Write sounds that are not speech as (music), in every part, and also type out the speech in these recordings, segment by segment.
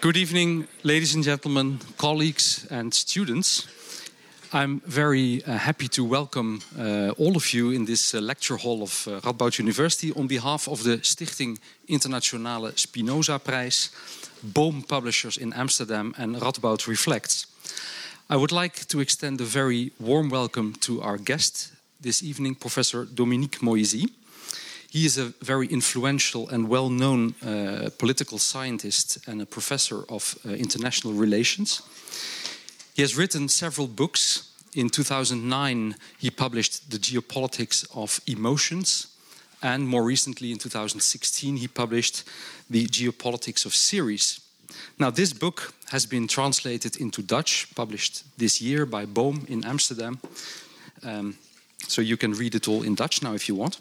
Good evening, ladies and gentlemen, colleagues, and students. I'm very uh, happy to welcome uh, all of you in this uh, lecture hall of uh, Radboud University on behalf of the Stichting Internationale Spinoza Prijs, Boom Publishers in Amsterdam, and Radboud Reflects. I would like to extend a very warm welcome to our guest this evening, Professor Dominique Moïsi. He is a very influential and well known uh, political scientist and a professor of uh, international relations. He has written several books. In 2009, he published The Geopolitics of Emotions. And more recently, in 2016, he published The Geopolitics of Series. Now, this book has been translated into Dutch, published this year by Boom in Amsterdam. Um, so you can read it all in Dutch now if you want.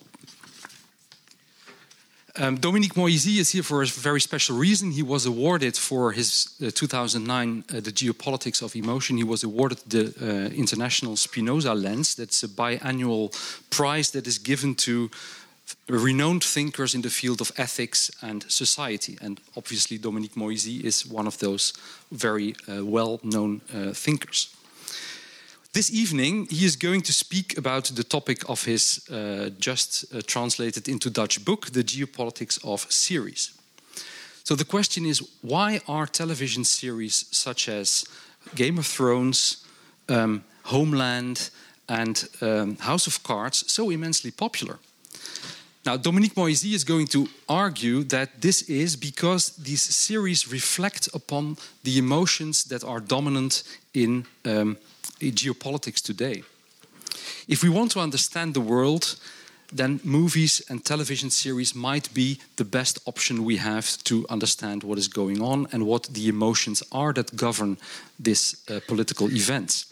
Um, Dominique Moïsi is here for a very special reason. He was awarded for his uh, 2009 uh, The Geopolitics of Emotion. He was awarded the uh, International Spinoza Lens. That's a biannual prize that is given to renowned thinkers in the field of ethics and society. And obviously, Dominique Moïsi is one of those very uh, well known uh, thinkers. This evening, he is going to speak about the topic of his uh, just uh, translated into Dutch book, The Geopolitics of Series. So the question is why are television series such as Game of Thrones, um, Homeland, and um, House of Cards so immensely popular? Now, Dominique Moïsi is going to argue that this is because these series reflect upon the emotions that are dominant in um, geopolitics today. If we want to understand the world, then movies and television series might be the best option we have to understand what is going on and what the emotions are that govern this uh, political events.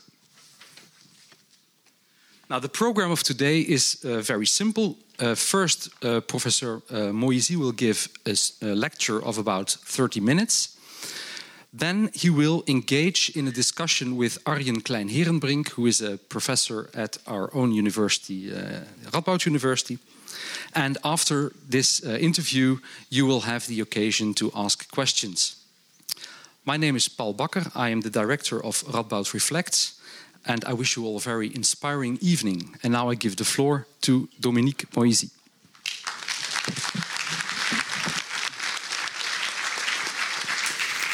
Now, the program of today is uh, very simple. Uh, first, uh, Professor uh, Moïsi will give a, a lecture of about 30 minutes. Then he will engage in a discussion with Arjen Kleinherenbrink, who is a professor at our own university, uh, Radboud University. And after this uh, interview, you will have the occasion to ask questions. My name is Paul Bakker. I am the director of Radboud Reflects, and I wish you all a very inspiring evening. And now I give the floor to Dominique Moïsi.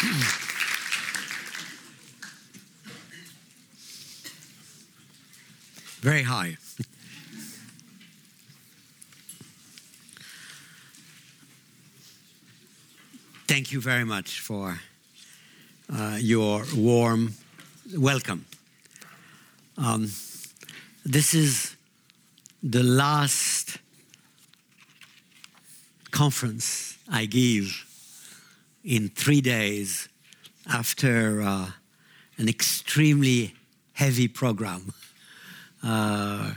(clears throat) very high. Thank you very much for uh, your warm welcome. Um, this is the last conference I give in three days after uh, an extremely heavy program. (laughs) Uh,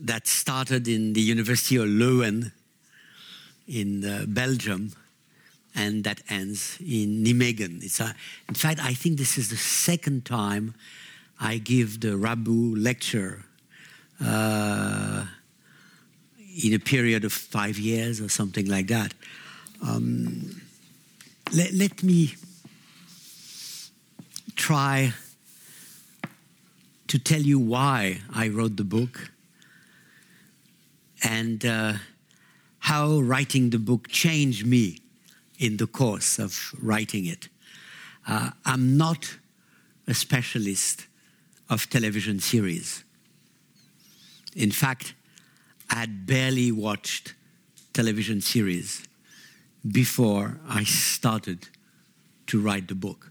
that started in the University of Leuven in uh, Belgium and that ends in Nijmegen. It's a, in fact, I think this is the second time I give the Radboud lecture uh, in a period of five years or something like that. Um, let, let me try to tell you why I wrote the book and uh, how writing the book changed me in the course of writing it. Uh, I'm not a specialist of television series. In fact, I had barely watched television series before I started to write the book.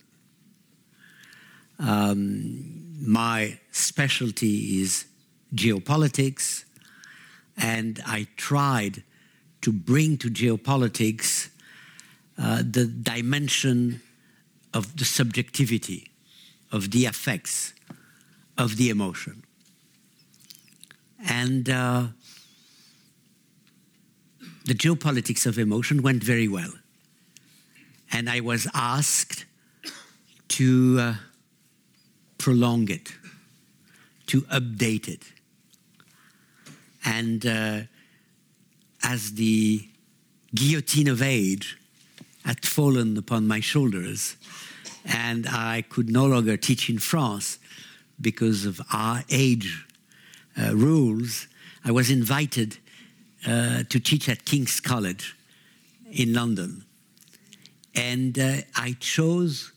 Um, my specialty is geopolitics, and I tried to bring to geopolitics uh, the dimension of the subjectivity, of the effects, of the emotion. And uh, the geopolitics of emotion went very well. And I was asked to uh, prolong it, to update it. And uh, as the guillotine of age, had fallen upon my shoulders, and I could no longer teach in France because of our age uh, rules. I was invited uh, to teach at King's College in London. And uh, I chose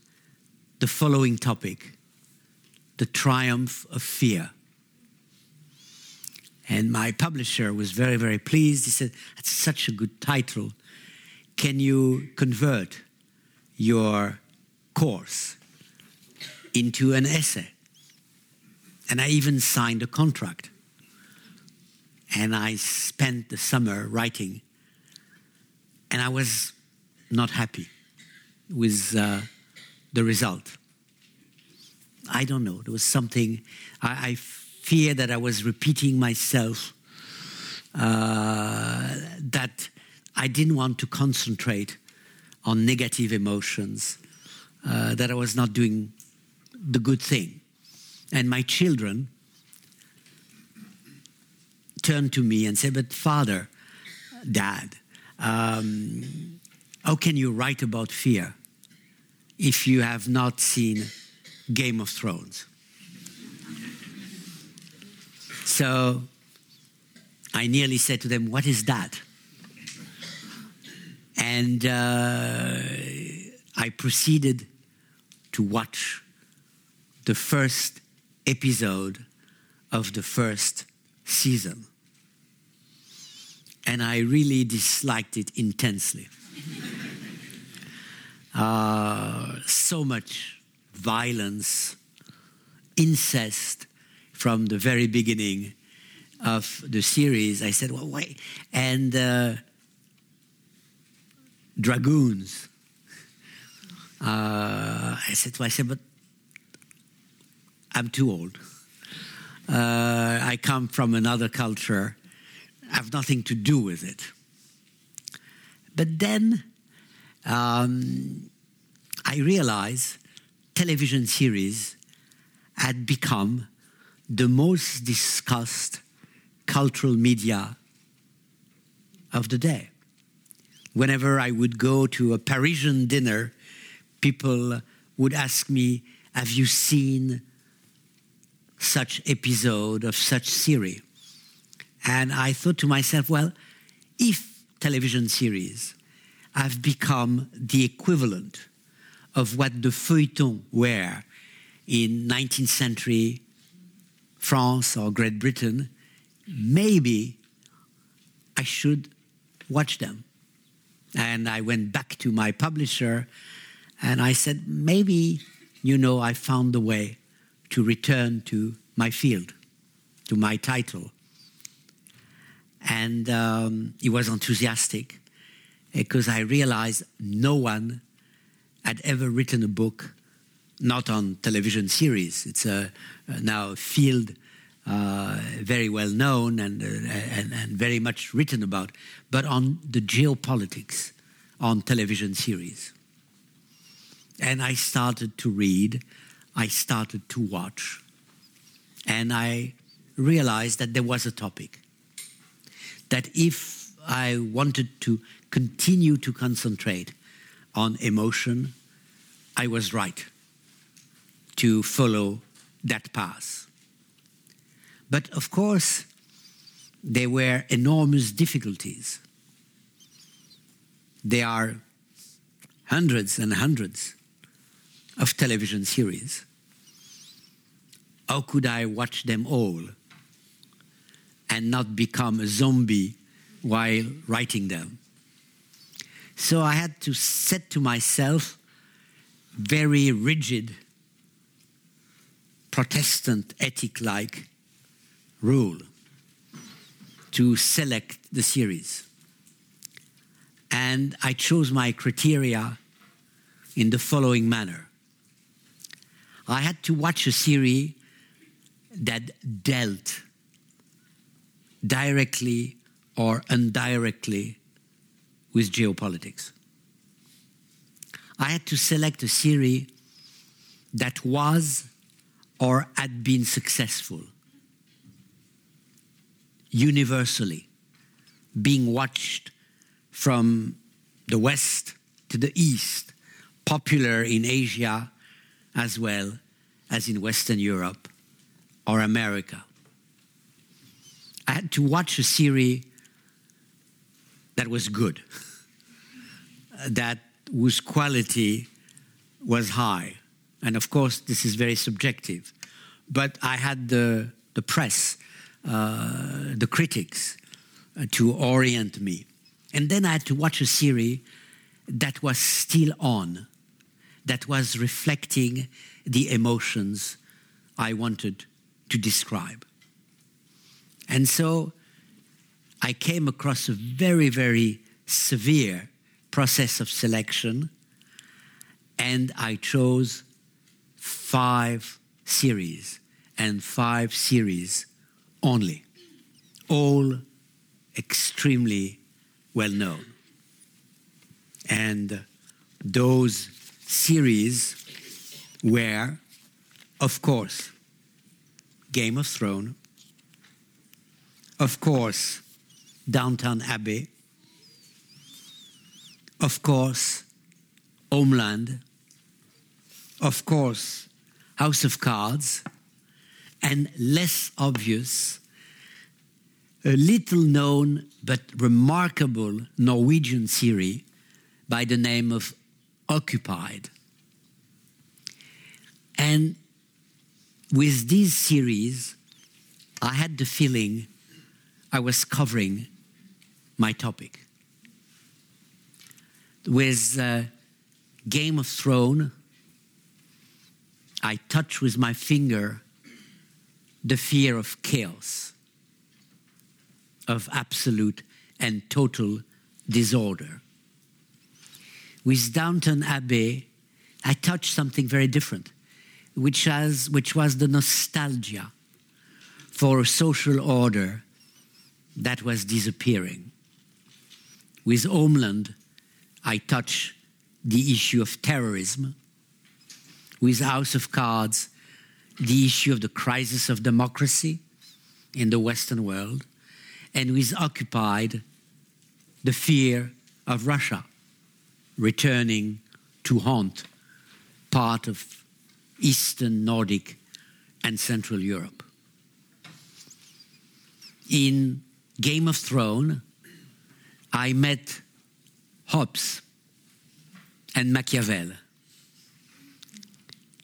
the following topic The Triumph of Fear. And my publisher was very, very pleased. He said, That's such a good title. Can you convert your course into an essay? And I even signed a contract. And I spent the summer writing. And I was not happy with uh, the result. I don't know. There was something, I, I fear that I was repeating myself, uh, that I didn't want to concentrate on negative emotions, uh, that I was not doing the good thing. And my children turned to me and said, But father, dad, um, how can you write about fear if you have not seen Game of Thrones? So I nearly said to them, What is that? And uh, I proceeded to watch the first episode of the first season. And I really disliked it intensely. (laughs) uh, so much violence, incest from the very beginning of the series. I said, well, wait. And uh, dragoons. Uh, I said to myself, but I'm too old. Uh, I come from another culture. I have nothing to do with it. But then um, I realized television series had become the most discussed cultural media of the day. Whenever I would go to a Parisian dinner, people would ask me, Have you seen such episode of such series? And I thought to myself, well, if television series have become the equivalent of what the feuilleton were in 19th century France or Great Britain, maybe I should watch them. And I went back to my publisher and I said, maybe, you know, I found the way to return to my field, to my title. And um, he was enthusiastic because I realized no one had ever written a book, not on television series. It's a, now a field uh, very well known and, uh, and, and very much written about, but on the geopolitics on television series. And I started to read, I started to watch, and I realized that there was a topic. That if I wanted to continue to concentrate on emotion, I was right to follow that path. But of course, there were enormous difficulties. There are hundreds and hundreds of television series. How could I watch them all and not become a zombie while writing them? So I had to set to myself very rigid Protestant ethic like rule to select the series. And I chose my criteria in the following manner I had to watch a series that dealt directly or indirectly with geopolitics. I had to select a series that was or had been successful universally, being watched from the West to the east, popular in Asia as well as in Western Europe or America. I had to watch a series that was good, that whose quality was high. And of course, this is very subjective. But I had the, the press, uh, the critics, uh, to orient me. And then I had to watch a series that was still on, that was reflecting the emotions I wanted to describe. And so I came across a very, very severe process of selection, and I chose five series and five series only, all extremely well known. And those series were, of course, Game of Thrones, of course, Downton Abbey, of course, Homeland, of course, House of Cards, and less obvious, a little known but remarkable Norwegian series by the name of Occupied. And with this series, I had the feeling I was covering my topic. With uh, Game of Thrones, I touch with my finger the fear of chaos, of absolute and total disorder. With Downton Abbey, I touched something very different, which, has, which was the nostalgia for a social order that was disappearing. With Homeland, I touch the issue of terrorism. With House of Cards, the issue of the crisis of democracy in the Western world. And with Occupied, the fear of Russia returning to haunt part of Eastern Nordic and Central Europe. In Game of Thrones, I met Hobbes and Machiavelli.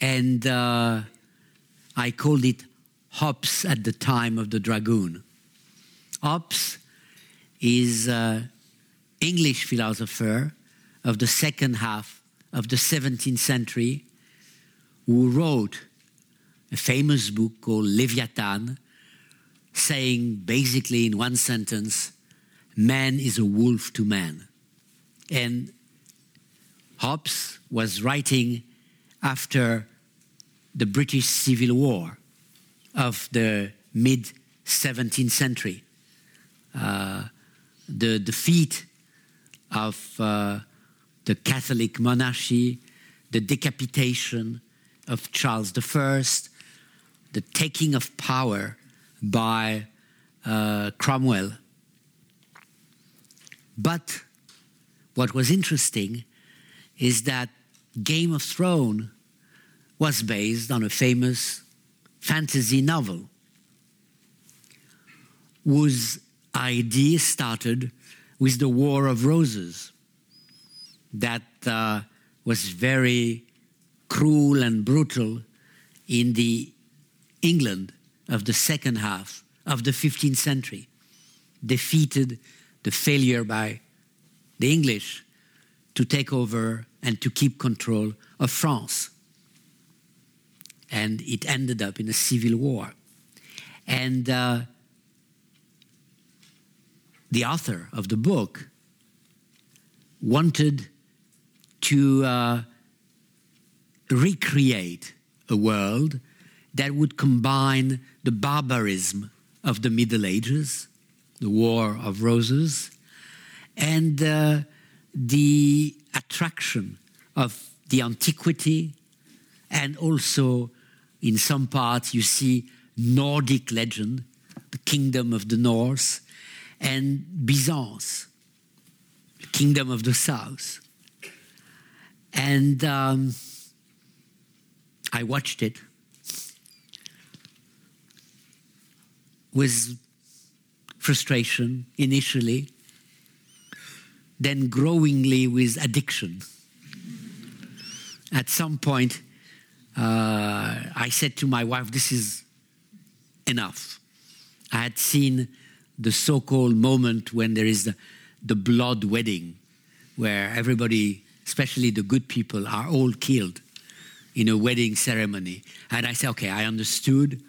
And uh, I called it Hobbes at the time of the dragoon. Hobbes is an English philosopher of the second half of the 17th century who wrote a famous book called Leviathan, saying basically in one sentence, man is a wolf to man. And Hobbes was writing after the British Civil War of the mid 17th century. Uh, the defeat of uh, the Catholic monarchy, the decapitation of Charles I, the taking of power by uh, Cromwell. But what was interesting is that Game of Thrones was based on a famous fantasy novel whose idea started with the War of Roses that uh, was very cruel and brutal in the England of the second half of the 15th century, defeated the failure by the English to take over and to keep control of France. And it ended up in a civil war. And uh, the author of the book wanted to uh, recreate a world that would combine the barbarism of the Middle Ages, the War of Roses, and uh, the attraction of the antiquity, and also in some parts you see Nordic legend, the kingdom of the north, and Byzance, the kingdom of the south. And um, I watched it with frustration initially, then growingly with addiction. At some point, uh, I said to my wife, This is enough. I had seen the so called moment when there is the, the blood wedding, where everybody, especially the good people, are all killed in a wedding ceremony. And I said, Okay, I understood.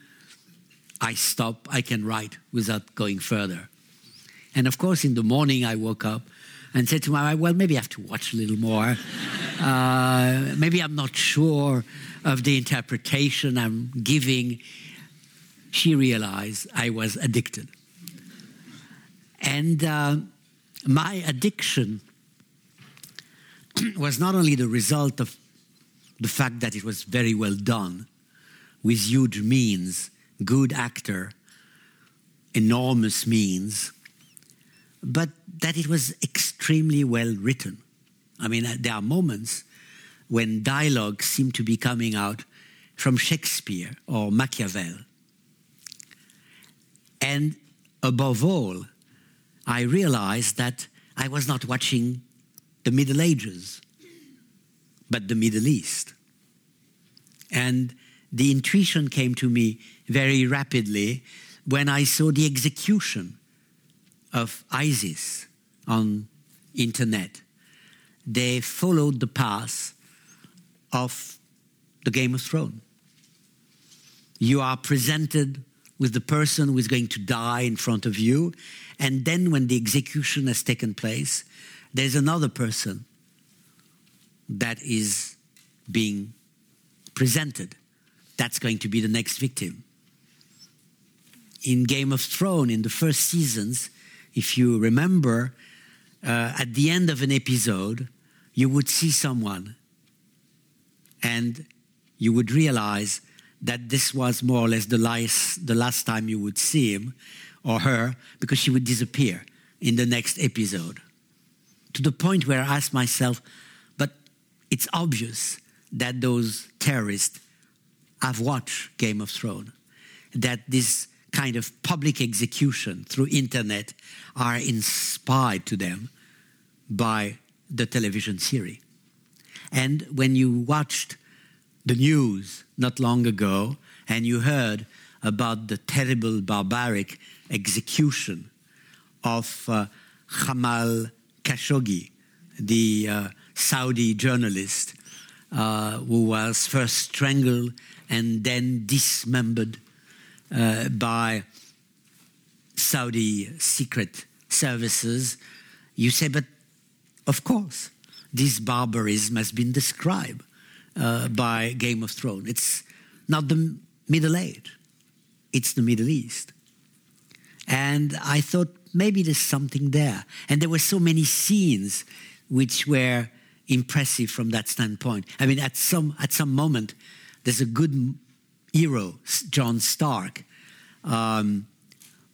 I stop, I can write without going further. And of course, in the morning, I woke up and said to my wife, Well, maybe I have to watch a little more. (laughs) uh, maybe I'm not sure of the interpretation I'm giving. She realized I was addicted. And uh, my addiction (clears throat) was not only the result of the fact that it was very well done, with huge means, good actor, enormous means, but that it was extremely well written. I mean, uh, there are moments when dialogue seemed to be coming out from Shakespeare or Machiavel. And above all, I realized that I was not watching the Middle Ages, but the Middle East. And the intuition came to me very rapidly when I saw the execution of ISIS on internet. They followed the path of the Game of Thrones. You are presented with the person who is going to die in front of you, and then when the execution has taken place, there's another person that is being presented. That's going to be the next victim. In Game of Thrones, in the first seasons, if you remember, uh, at the end of an episode, you would see someone and you would realize that this was more or less the last, the last time you would see him or her because she would disappear in the next episode. To the point where I asked myself, but it's obvious that those terrorists have watched Game of Thrones, that this kind of public execution through internet are inspired to them by the television series. And when you watched the news not long ago and you heard about the terrible barbaric execution of uh, Jamal Khashoggi, the uh, Saudi journalist uh, who was first strangled and then dismembered uh, by Saudi secret services, you say, but of course, this barbarism has been described uh, by Game of Thrones. It's not the Middle Age, it's the Middle East. And I thought maybe there's something there. And there were so many scenes which were impressive from that standpoint. I mean, at some, at some moment, there's a good hero, John Stark, um,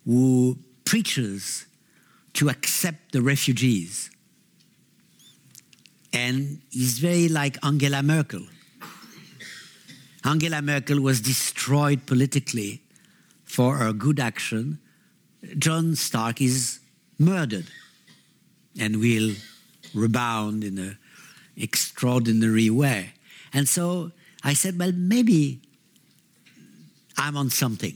who preaches to accept the refugees and he's very like Angela Merkel. Angela Merkel was destroyed politically for her good action. John Stark is murdered and will rebound in an extraordinary way. And so I said, well, maybe I'm on something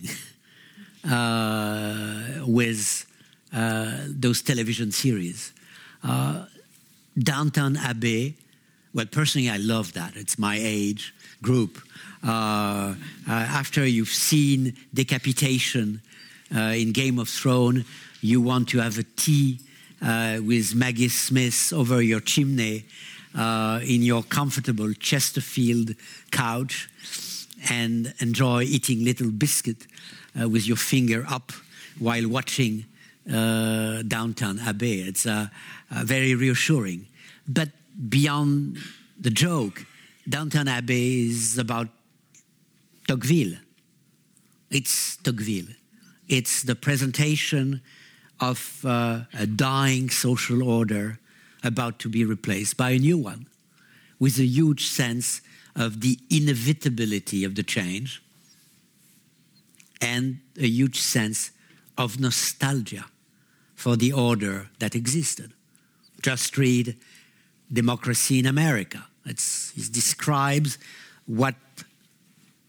(laughs) uh, with uh, those television series. Uh, Downton Abbey. Well, personally, I love that. It's my age group. Uh, uh, after you've seen decapitation uh, in Game of Thrones, you want to have a tea with Maggie Smith over your chimney in your comfortable Chesterfield couch and enjoy eating little biscuit uh, with your finger up while watching uh, Downton Abbey. It's uh, very reassuring. But beyond the joke, Downton Abbey is about Tocqueville. It's Tocqueville. It's the presentation of uh, a dying social order about to be replaced by a new one, with a huge sense of the inevitability of the change and a huge sense of nostalgia for the order that existed. Just read Democracy in America. It's, it describes what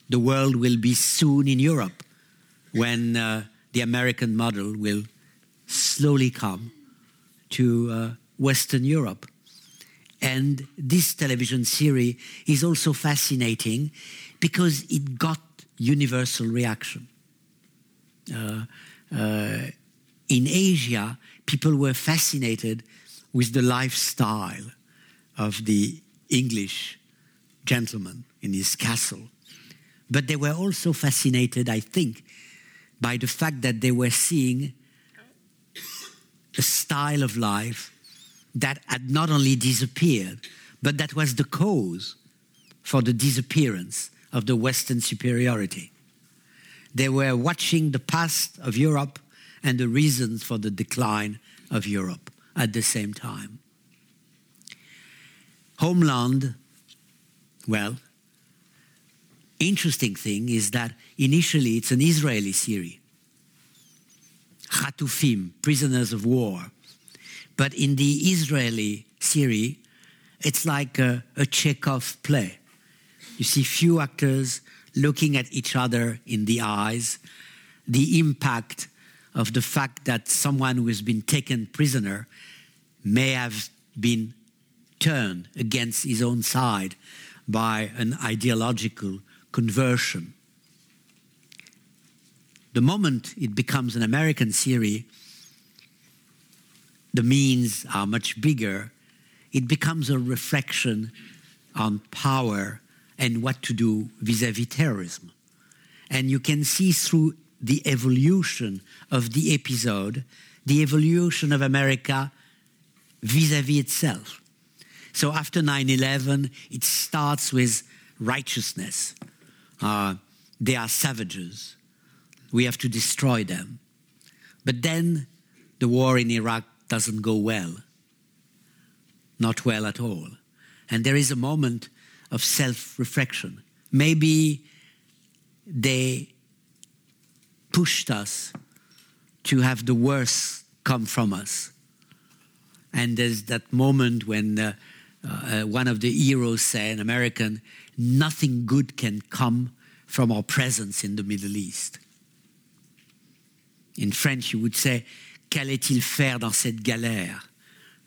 the world will be soon in Europe when uh, the American model will slowly come to uh, Western Europe. And this television series is also fascinating because it got universal reaction. Uh, uh, in Asia, people were fascinated with the lifestyle of the English gentleman in his castle. But they were also fascinated, I think, by the fact that they were seeing a style of life that had not only disappeared, but that was the cause for the disappearance of the Western superiority. They were watching the past of Europe and the reasons for the decline of Europe at the same time. Homeland, well, interesting thing is that initially it's an Israeli series. Hatufim, prisoners of war. But in the Israeli theory, it's like a, a Chekhov play. You see few actors looking at each other in the eyes, the impact of the fact that someone who has been taken prisoner may have been turned against his own side by an ideological conversion. The moment it becomes an American series, the means are much bigger. It becomes a reflection on power and what to do vis a vis terrorism. And you can see through the evolution of the episode, the evolution of America vis a vis itself. So after 9 11, it starts with righteousness. Uh, they are savages. We have to destroy them. But then the war in Iraq doesn't go well. Not well at all. And there is a moment of self reflection. Maybe they pushed us to have the worst come from us. And there's that moment when uh, uh, one of the heroes say, an American, nothing good can come from our presence in the Middle East. In French, you would say, qu'allait-il faire dans cette galère?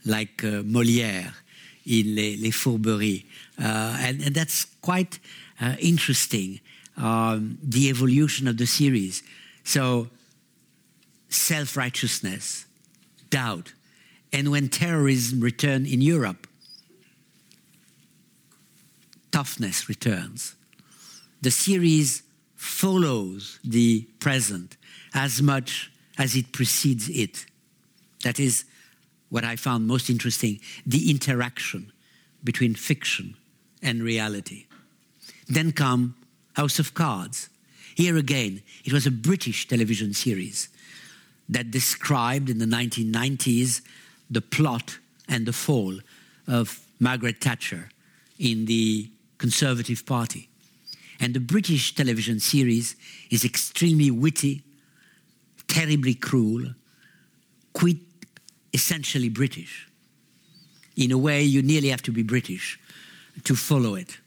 Like uh, Molière in Les, Les Fourberies. Uh, and, and, that's quite uh, interesting, um, the evolution of the series. So, self righteousness, doubt. And when terrorism returned in Europe, toughness returns. The series follows the present as much as it precedes it. That is what I found most interesting the interaction between fiction and reality. Then come House of Cards. Here again, it was a British television series that described in the 1990s the plot and the fall of Margaret Thatcher in the Conservative Party. And the British television series is extremely witty, terribly cruel, quite essentially British. In a way, you nearly have to be British to follow it.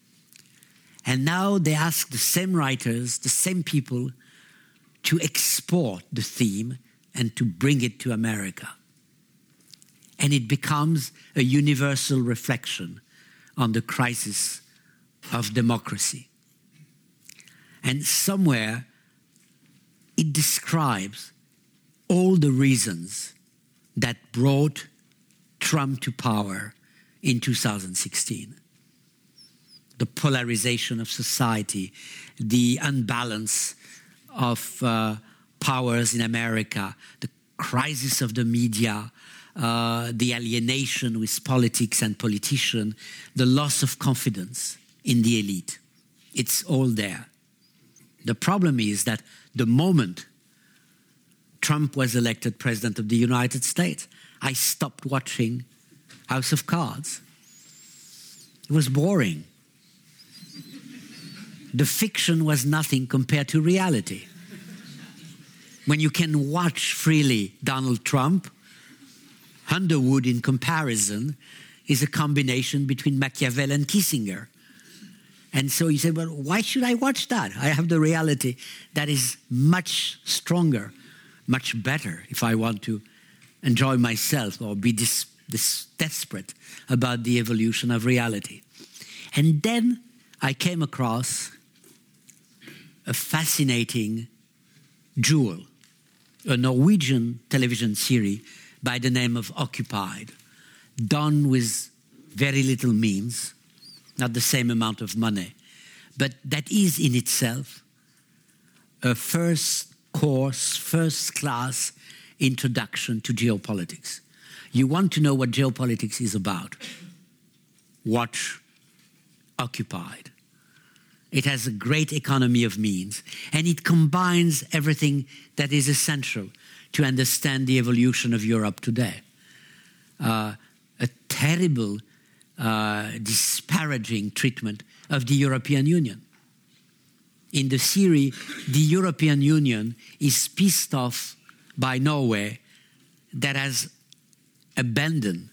And now they ask the same writers, the same people, to export the theme and to bring it to America. And it becomes a universal reflection on the crisis of democracy. And somewhere it describes all the reasons that brought Trump to power in 2016 the polarization of society, the unbalance of uh, powers in America, the crisis of the media, uh, the alienation with politics and politicians, the loss of confidence in the elite. It's all there. The problem is that the moment Trump was elected president of the United States, I stopped watching House of Cards. It was boring. the fiction was nothing compared to reality. When you can watch freely Donald Trump, Underwood, in comparison, is a combination between Machiavelli and Kissinger. And so you say, well, why should I watch that? I have the reality that is much stronger, much better if I want to enjoy myself or be desperate about the evolution of reality. And then I came across a fascinating jewel, a Norwegian television series by the name of Occupied, done with very little means not the same amount of money. But that is in itself a first course, first class introduction to geopolitics. You want to know what geopolitics is about? Watch Occupied. It has a great economy of means, and it combines everything that is essential to understand the evolution of Europe today. Uh, a terrible uh, disparaging treatment of the European Union. In the series, the European Union is pissed off by Norway that has abandoned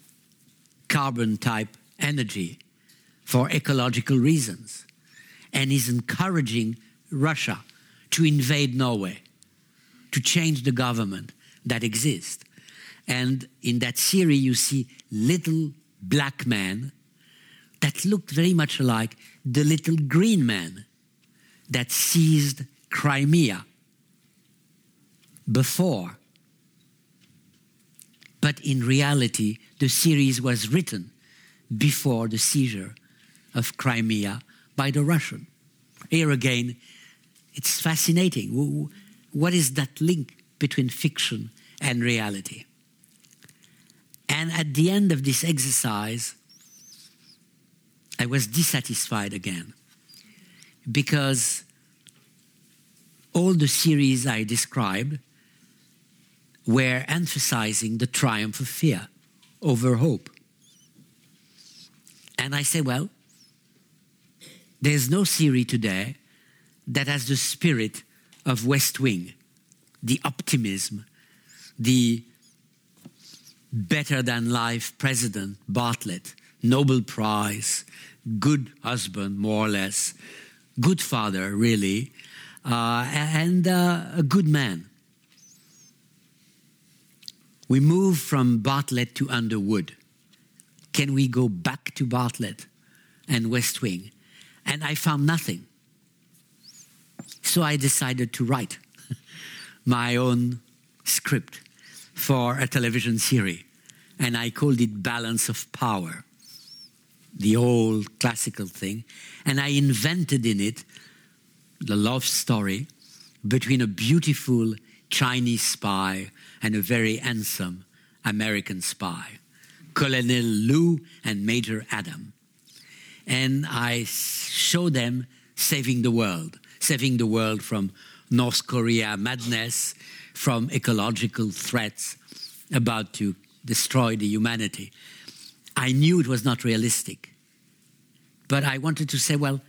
carbon type energy for ecological reasons and is encouraging Russia to invade Norway, to change the government that exists. And in that series, you see little black man that looked very much like the little green man that seized Crimea before. But in reality, the series was written before the seizure of Crimea by the Russian. Here again, it's fascinating. What is that link between fiction and reality? And at the end of this exercise, I was dissatisfied again because all the series I described were emphasizing the triumph of fear over hope. And I say, well, there's no series today that has the spirit of West Wing, the optimism, the better than life president, Bartlet, Nobel Prize, good husband, more or less, good father, really, uh, and uh, a good man. We move from Bartlet to Underwood. Can we go back to Bartlet and West Wing? And I found nothing. So I decided to write (laughs) my own script for a television series, and I called it Balance of Power, the old classical thing. And I invented in it the love story between a beautiful Chinese spy and a very handsome American spy, Colonel Lu and Major Adam. And I show them saving the world, saving the world from North Korea madness, from ecological threats about to destroy the humanity. I knew it was not realistic. But I wanted to say, well,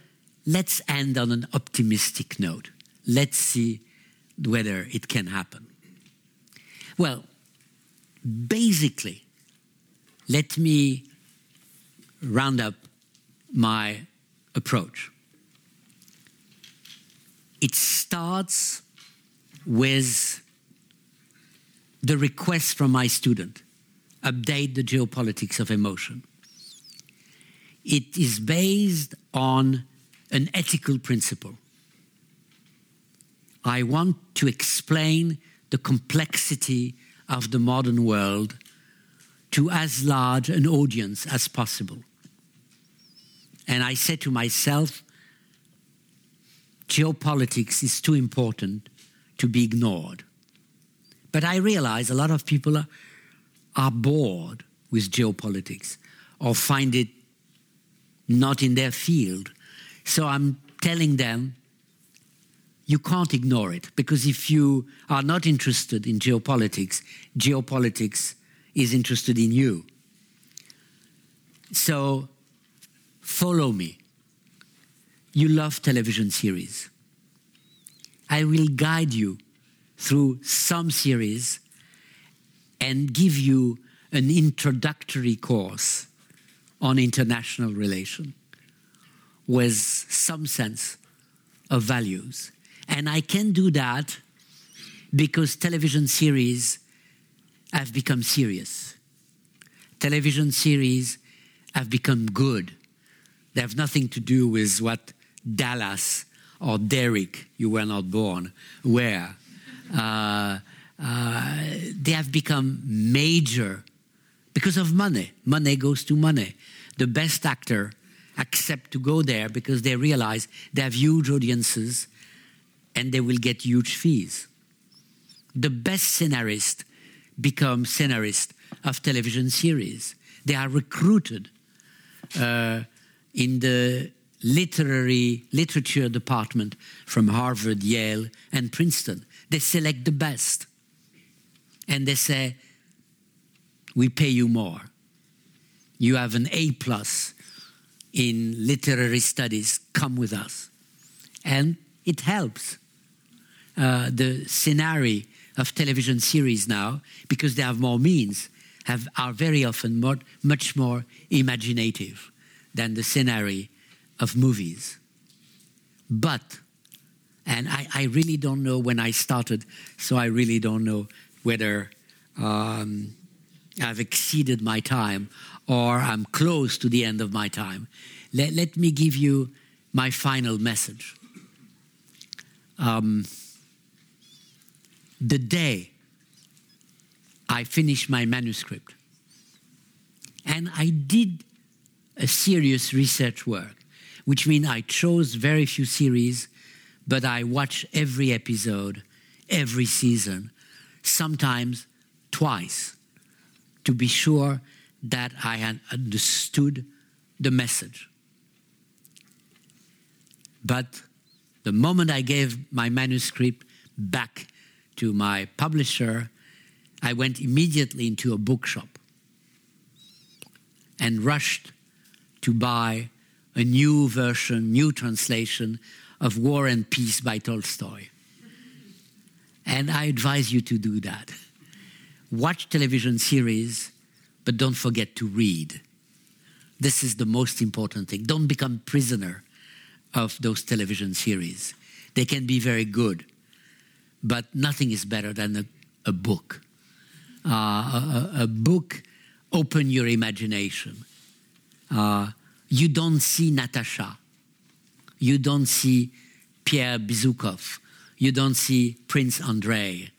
let's end on an optimistic note. Let's see whether it can happen. Well, basically, let me round up my approach. It starts with the request from my student update the geopolitics of emotion. It is based on an ethical principle. I want to explain the complexity of the modern world to as large an audience as possible. And I said to myself, geopolitics is too important to be ignored. But I realize a lot of people are, are bored with geopolitics or find it not in their field. So I'm telling them you can't ignore it because if you are not interested in geopolitics, geopolitics is interested in you. So follow me. You love television series. I will guide you through some series and give you an introductory course on international relation with some sense of values. And I can do that because television series have become serious. Television series have become good. They have nothing to do with what Dallas or Derrick, you were not born, were. Uh, they have become major because of money. Money goes to money. The best actor accept to go there because they realize they have huge audiences and they will get huge fees. The best scenarist become scenarist of television series. They are recruited uh, in the literary literature department from Harvard, Yale, and Princeton. They select the best. And they say, we pay you more. You have an A plus in literary studies, come with us. And it helps. Uh, the scenario of television series now, because they have more means, have, are very often more, much more imaginative than the scenario of movies. But, and I, I, really don't know when I started, so I really don't know whether um, I've exceeded my time or I'm close to the end of my time. Let, let me give you my final message. Um, the day I finished my manuscript, and I did a serious research work, which means I chose very few series, but I watched every episode, every season, sometimes twice, to be sure that I had understood the message. But the moment I gave my manuscript back to my publisher, I went immediately into a bookshop and rushed to buy a new version, new translation of War and Peace by Tolstoy. And I advise you to do that. Watch television series but don't forget to read. This is the most important thing. Don't become prisoner of those television series. They can be very good, but nothing is better than a, a book. Uh, a, a, book open your imagination. Uh, you don't see Natasha. You don't see Pierre Bezukhov. You don't see Prince Andrei.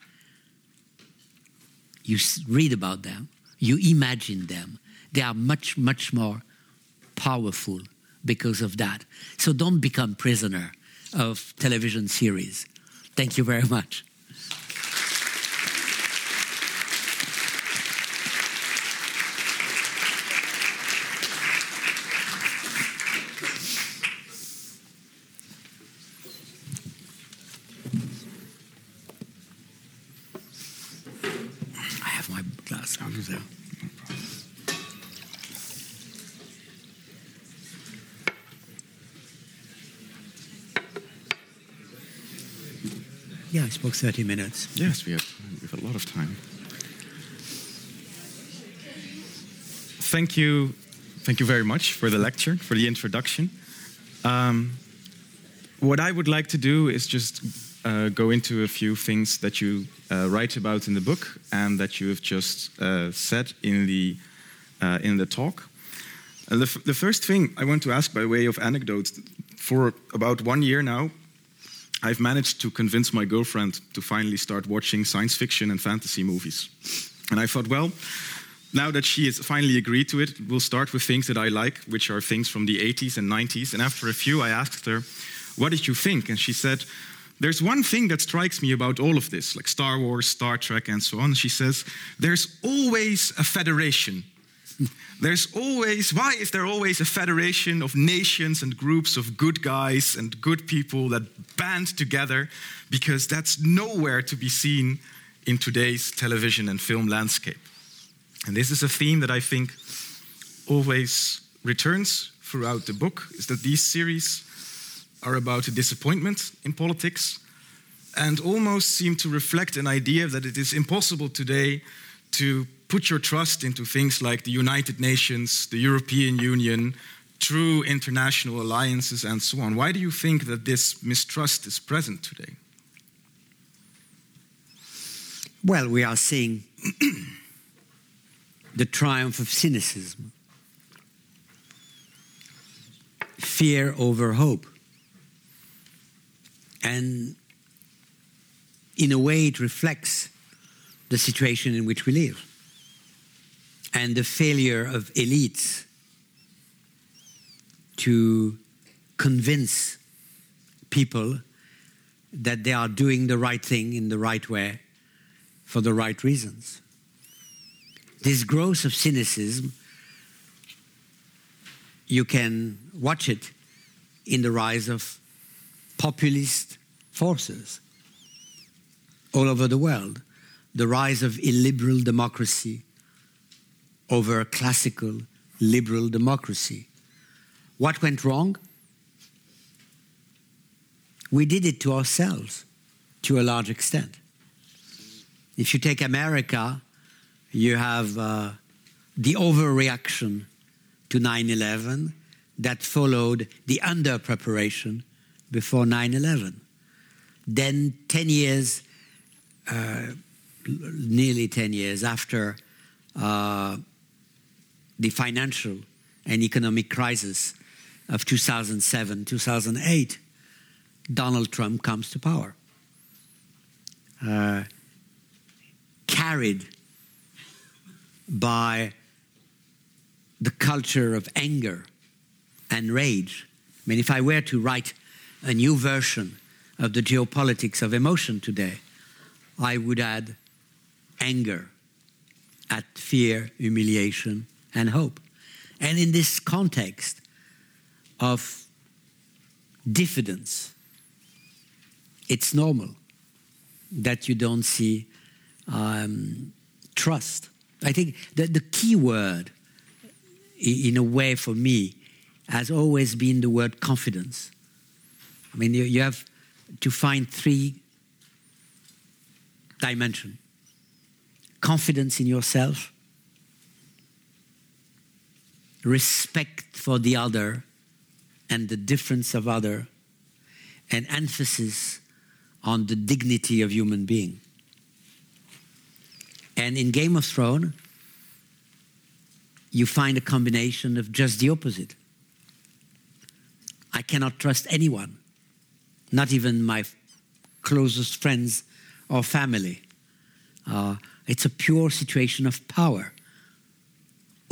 You read about them you imagine them. They are much, much more powerful because of that. So don't become prisoner of television series. Thank you very much. Yeah, I spoke 30 minutes. Yes, we have, we have a lot of time. Thank you, thank you very much for the lecture, for the introduction. Um, what I would like to do is just uh, go into a few things that you uh, write about in the book and that you have just uh, said in the uh, in the talk. Uh, the, the first thing I want to ask by way of anecdote, for about one year now, I've managed to convince my girlfriend to finally start watching science fiction and fantasy movies. And I thought, well, now that she has finally agreed to it, we'll start with things that I like, which are things from the 80s and 90s. And after a few, I asked her, What did you think? And she said, There's one thing that strikes me about all of this, like Star Wars, Star Trek, and so on. She says, There's always a federation there's always, why is there always a federation of nations and groups of good guys and good people that band together? Because that's nowhere to be seen in today's television and film landscape. And this is a theme that I think always returns throughout the book is that these series are about a disappointment in politics and almost seem to reflect an idea that it is impossible today to put your trust into things like the United Nations, the European Union, true international alliances, and so on. Why do you think that this mistrust is present today? Well, we are seeing (clears throat) the triumph of cynicism, fear over hope. And in a way, it reflects the situation in which we live and the failure of elites to convince people that they are doing the right thing in the right way for the right reasons. This growth of cynicism, you can watch it in the rise of populist forces all over the world, the rise of illiberal democracy over classical liberal democracy. What went wrong? We did it to ourselves to a large extent. If you take America, you have uh, the overreaction to 9 11 that followed the under preparation before 9 11. Then, 10 years, uh, nearly 10 years after uh, the financial and economic crisis of 2007 2008, Donald Trump comes to power. Uh, carried by the culture of anger and rage. I mean, if I were to write a new version of the geopolitics of emotion today, I would add anger at fear, humiliation, and hope. And in this context of diffidence, it's normal that you don't see um, trust. I think that the key word, in a way for me, has always been the word confidence. I mean, you, you have to find three dimensions confidence in yourself, respect for the other and the difference of other, and emphasis on the dignity of human being. And in Game of Thrones, you find a combination of just the opposite. I cannot trust anyone, not even my closest friends or family. Uh, it's a pure situation of power.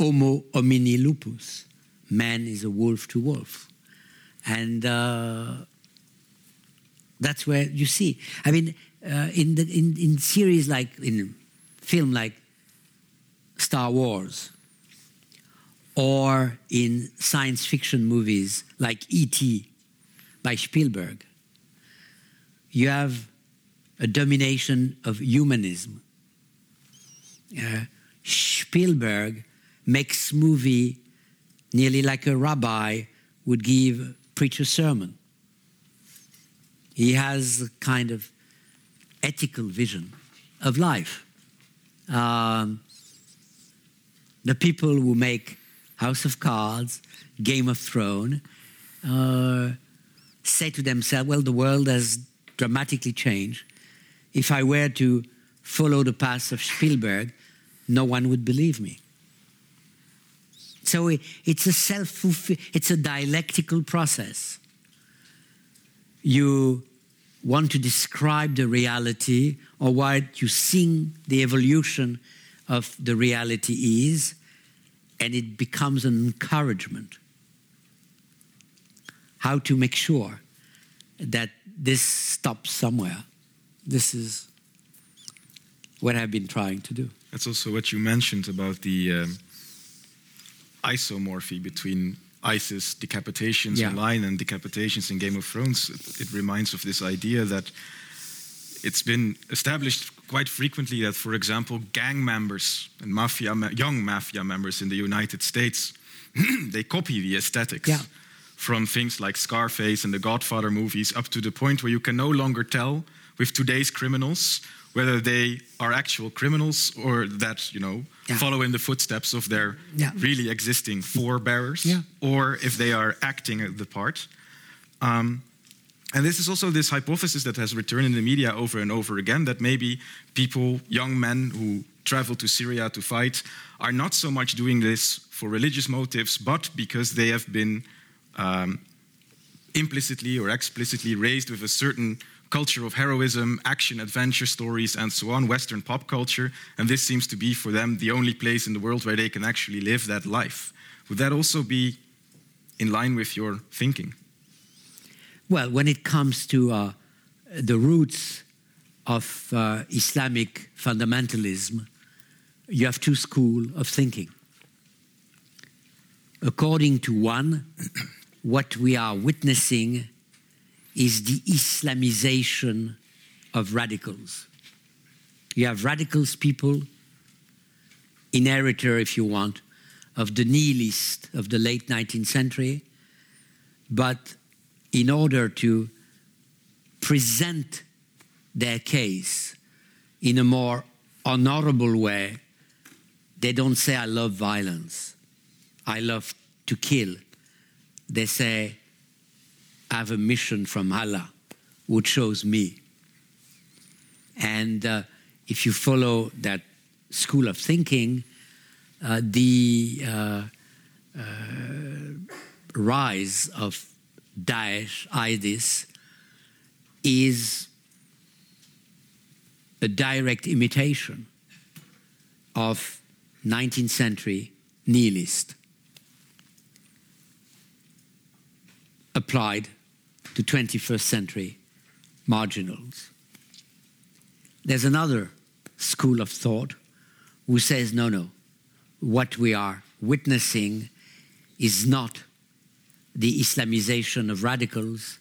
Homo homini lupus. Man is a wolf to wolf. And uh, that's where you see. I mean, uh, in, the, in, in series like, in film like Star Wars, or in science fiction movies like E.T. by Spielberg, you have a domination of humanism. Uh, Spielberg makes movie nearly like a rabbi would give preach a sermon. He has a kind of ethical vision of life. Um, the people who make House of Cards, Game of Thrones, uh, say to themselves, well, the world has dramatically changed. If I were to follow the path of Spielberg, no one would believe me. So it's a self it's a dialectical process. You want to describe the reality or what you sing the evolution of the reality is, and it becomes an encouragement. How to make sure that this stops somewhere. This is what I've been trying to do. That's also what you mentioned about the um, isomorphy between ISIS decapitations yeah. online and decapitations in Game of Thrones. It, it reminds of this idea that it's been established quite frequently that, for example, gang members and mafia, young mafia members in the United States (clears throat) they copy the aesthetics Yeah. from things like Scarface and the Godfather movies up to the point where you can no longer tell with today's criminals whether they are actual criminals or that, you know, Yeah. follow in the footsteps of their Yeah. really existing forebearers Yeah. or if they are acting the part. Um, and this is also this hypothesis that has returned in the media over and over again that maybe people, young men who travel to Syria to fight, are not so much doing this for religious motives, but because they have been um, implicitly or explicitly raised with a certain culture of heroism, action, adventure stories, and so on, Western pop culture, and this seems to be for them the only place in the world where they can actually live that life. Would that also be in line with your thinking? Well, when it comes to uh, the roots of uh, Islamic fundamentalism, you have two schools of thinking. According to one, (clears throat) what we are witnessing is the Islamization of radicals. You have radicals people, inheritor, if you want, of the nihilist of the late 19th century, but in order to present their case in a more honorable way, they don't say, I love violence, I love to kill. They say, I have a mission from Allah, which shows me. And uh, if you follow that school of thinking, uh, the uh, uh, rise of Daesh, ISIS, is a direct imitation of 19th century nihilist applied to 21st century marginals. There's another school of thought who says no, no, what we are witnessing is not the Islamization of radicals,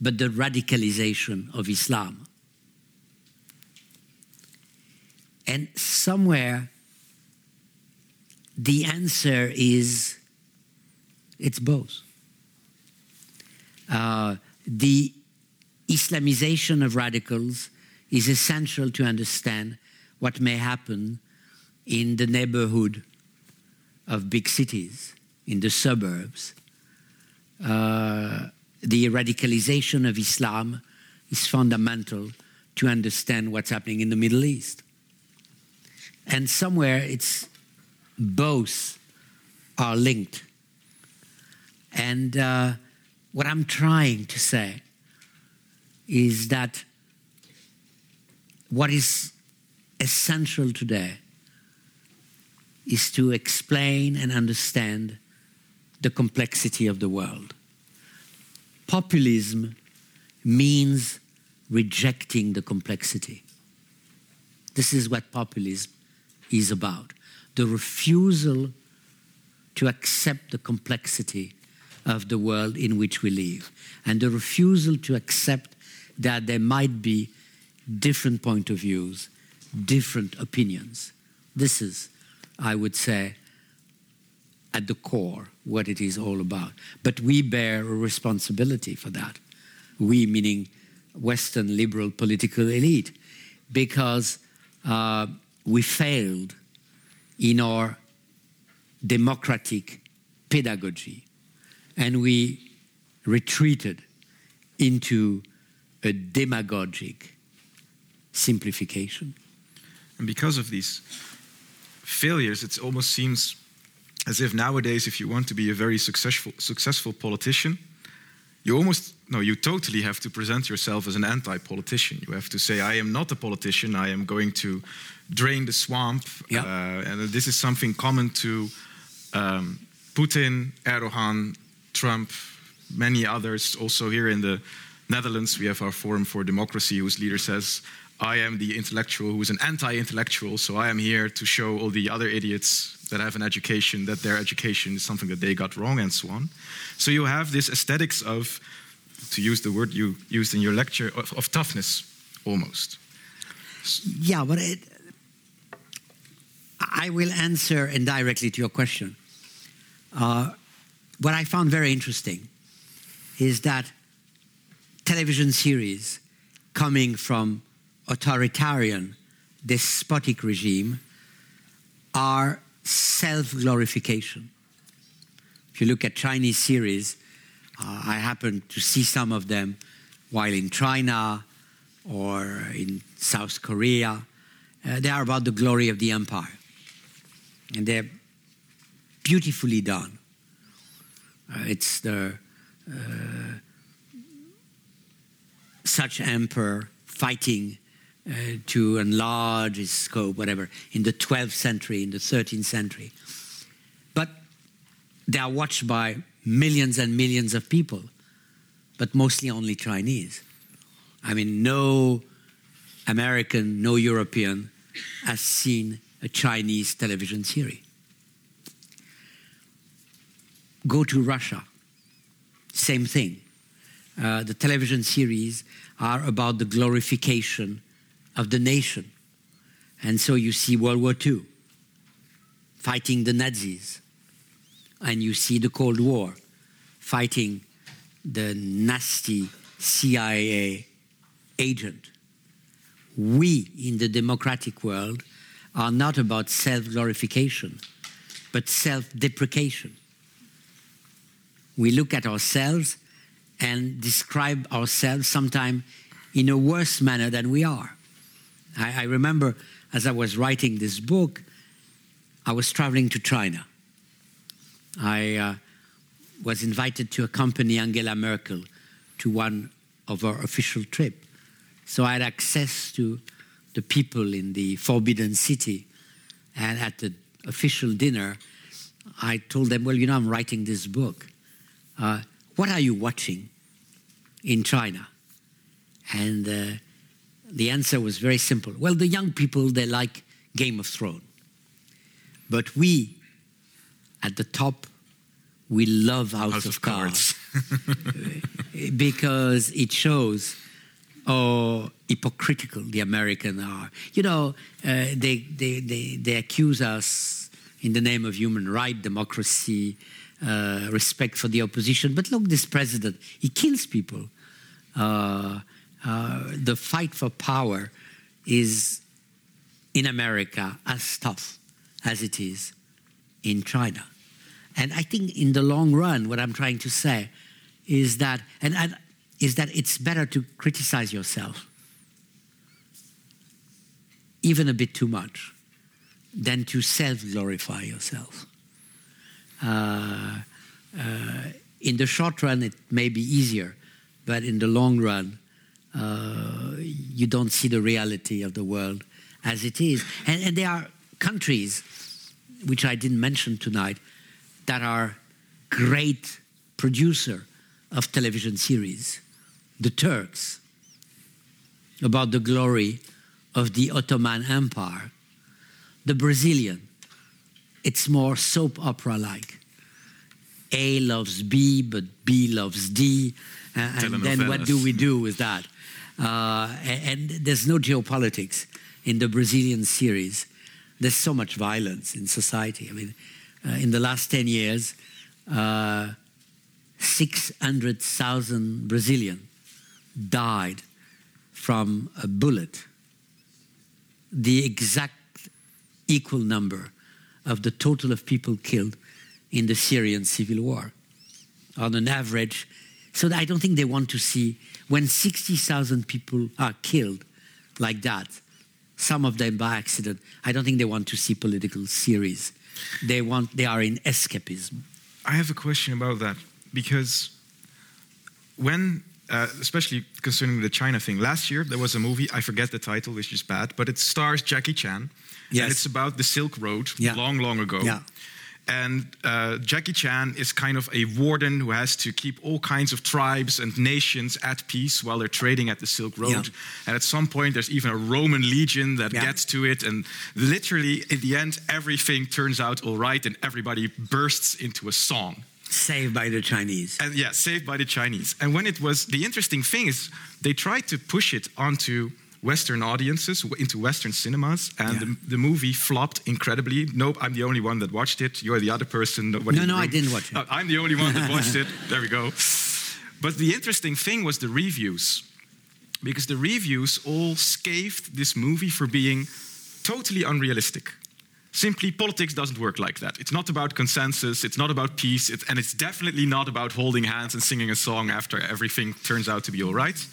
but the radicalization of Islam. And somewhere the answer is it's both. Uh, the Islamization of radicals is essential to understand what may happen in the neighborhood of big cities, in the suburbs. Uh, the radicalization of Islam is fundamental to understand what's happening in the Middle East. And somewhere it's both are linked. And uh, what I'm trying to say is that what is essential today is to explain and understand the complexity of the world. Populism means rejecting the complexity. This is what populism is about the refusal to accept the complexity of the world in which we live, and the refusal to accept that there might be different point of views, different opinions. This is, I would say, at the core what it is all about. But we bear a responsibility for that. We, meaning Western liberal political elite, because uh, we failed in our democratic pedagogy and we retreated into a demagogic simplification. And because of these failures, it almost seems as if nowadays, if you want to be a very successful, successful politician, you almost, no, you totally have to present yourself as an anti politician. You have to say, I am not a politician, I am going to drain the swamp. Yeah. Uh, and this is something common to um, Putin, Erdogan, Trump, many others. Also, here in the Netherlands, we have our Forum for Democracy, whose leader says, I am the intellectual who is an anti intellectual, so I am here to show all the other idiots that have an education that their education is something that they got wrong, and so on. So you have this aesthetics of, to use the word you used in your lecture, of, of toughness almost. Yeah, but it, I will answer indirectly to your question. Uh, what I found very interesting is that television series coming from authoritarian, despotic regime are self glorification. If you look at Chinese series, uh, I happened to see some of them while in China or in South Korea. Uh, they are about the glory of the empire. And they're beautifully done. Uh, it's the uh, such emperor fighting uh, to enlarge his scope, whatever, in the 12th century, in the 13th century. But they are watched by millions and millions of people, but mostly only Chinese. I mean, no American, no European has seen a Chinese television series. Go to Russia, same thing. Uh, the television series are about the glorification of the nation. And so you see World War II fighting the Nazis, and you see the Cold War fighting the nasty CIA agent. We in the democratic world are not about self glorification, but self deprecation. We look at ourselves and describe ourselves sometimes in a worse manner than we are. I, I, remember as I was writing this book, I was traveling to China. I uh, was invited to accompany Angela Merkel to one of her official trip. So I had access to the people in the Forbidden City. And at the official dinner, I told them, Well, you know, I'm writing this book. Uh, what are you watching in China? And uh, the answer was very simple. Well, the young people, they like Game of Thrones. But we, at the top, we love House, House of, of, Cards, (laughs) because it shows how hypocritical the Americans are. You know, uh, they, they, they, they accuse us in the name of human right, democracy, uh, respect for the opposition. But look, this president, he kills people. Uh, uh, the fight for power is in America as tough as it is in China. And I think in the long run, what I'm trying to say is that, and, and is that it's better to criticize yourself, even a bit too much, than to self glorify yourself. Uh, uh, in the short run, it may be easier, but in the long run, uh, you don't see the reality of the world as it is. And, and there are countries, which I didn't mention tonight, that are great producer of television series. The Turks, about the glory of the Ottoman Empire. The Brazilian, it's more soap opera like. A loves B, but B loves D. Uh, and then what do we do with that? Uh, and, and there's no geopolitics in the Brazilian series. There's so much violence in society. I mean, uh, in the last 10 years, uh, 600,000 Brazilians died from a bullet, the exact equal number of the total of people killed in the Syrian civil war. On an average, so I don't think they want to see when 60,000 people are killed like that, some of them by accident. I don't think they want to see political series. They want they are in escapism. I have a question about that because when uh, especially concerning the China thing. Last year there was a movie, I forget the title, which is bad, but it stars Jackie Chan. Yes. And it's about the Silk Road yeah. long, long ago. Yeah. And uh, Jackie Chan is kind of a warden who has to keep all kinds of tribes and nations at peace while they're trading at the Silk Road. Yeah. And at some point, there's even a Roman legion that yeah. gets to it. And literally, in the end, everything turns out all right and everybody bursts into a song. Saved by the Chinese. And yeah, saved by the Chinese. And when it was, the interesting thing is, they tried to push it onto Western audiences, into Western cinemas, and Yeah. the, the movie flopped incredibly. Nope, I'm the only one that watched it. You're the other person. nobody No, no, I didn't watch it. Uh, I'm the only one that (laughs) watched it. There we go. But the interesting thing was the reviews, because the reviews all scathed this movie for being totally unrealistic. Simply, politics doesn't work like that. It's not about consensus, it's not about peace, it, and it's definitely not about holding hands and singing a song after everything turns out to be all right.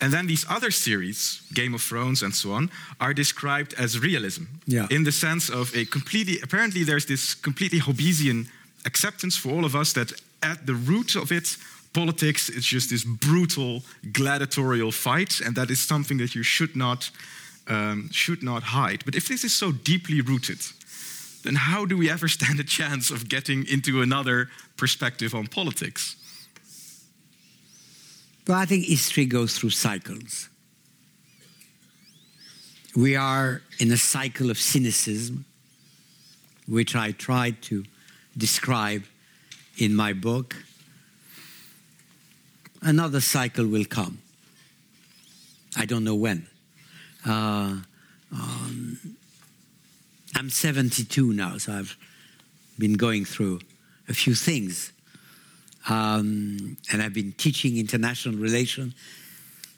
And then these other series, Game of Thrones and so on, are described as realism. Yeah. In the sense of a completely, apparently, there's this completely Hobbesian acceptance for all of us that at the root of it, politics is just this brutal gladiatorial fight, and that is something that you should not, um, should not hide. But if this is so deeply rooted, then how do we ever stand a chance of getting into another perspective on politics? Well, I think history goes through cycles. We are in a cycle of cynicism, which I tried to describe in my book. Another cycle will come. I don't know when. Uh, um, I'm 72 now, so I've been going through a few things. Um, and I've been teaching international relations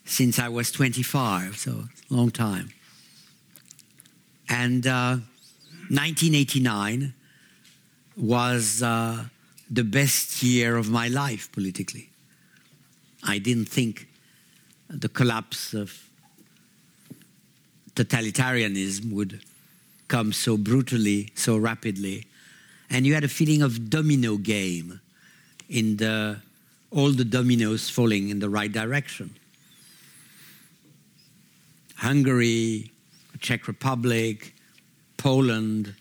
since I was 25, so a long time. And uh, 1989 was uh, the best year of my life politically. I didn't think the collapse of totalitarianism would come so brutally, so rapidly. And you had a feeling of domino game in the all the dominoes falling in the right direction. Hungary, Czech Republic, Poland,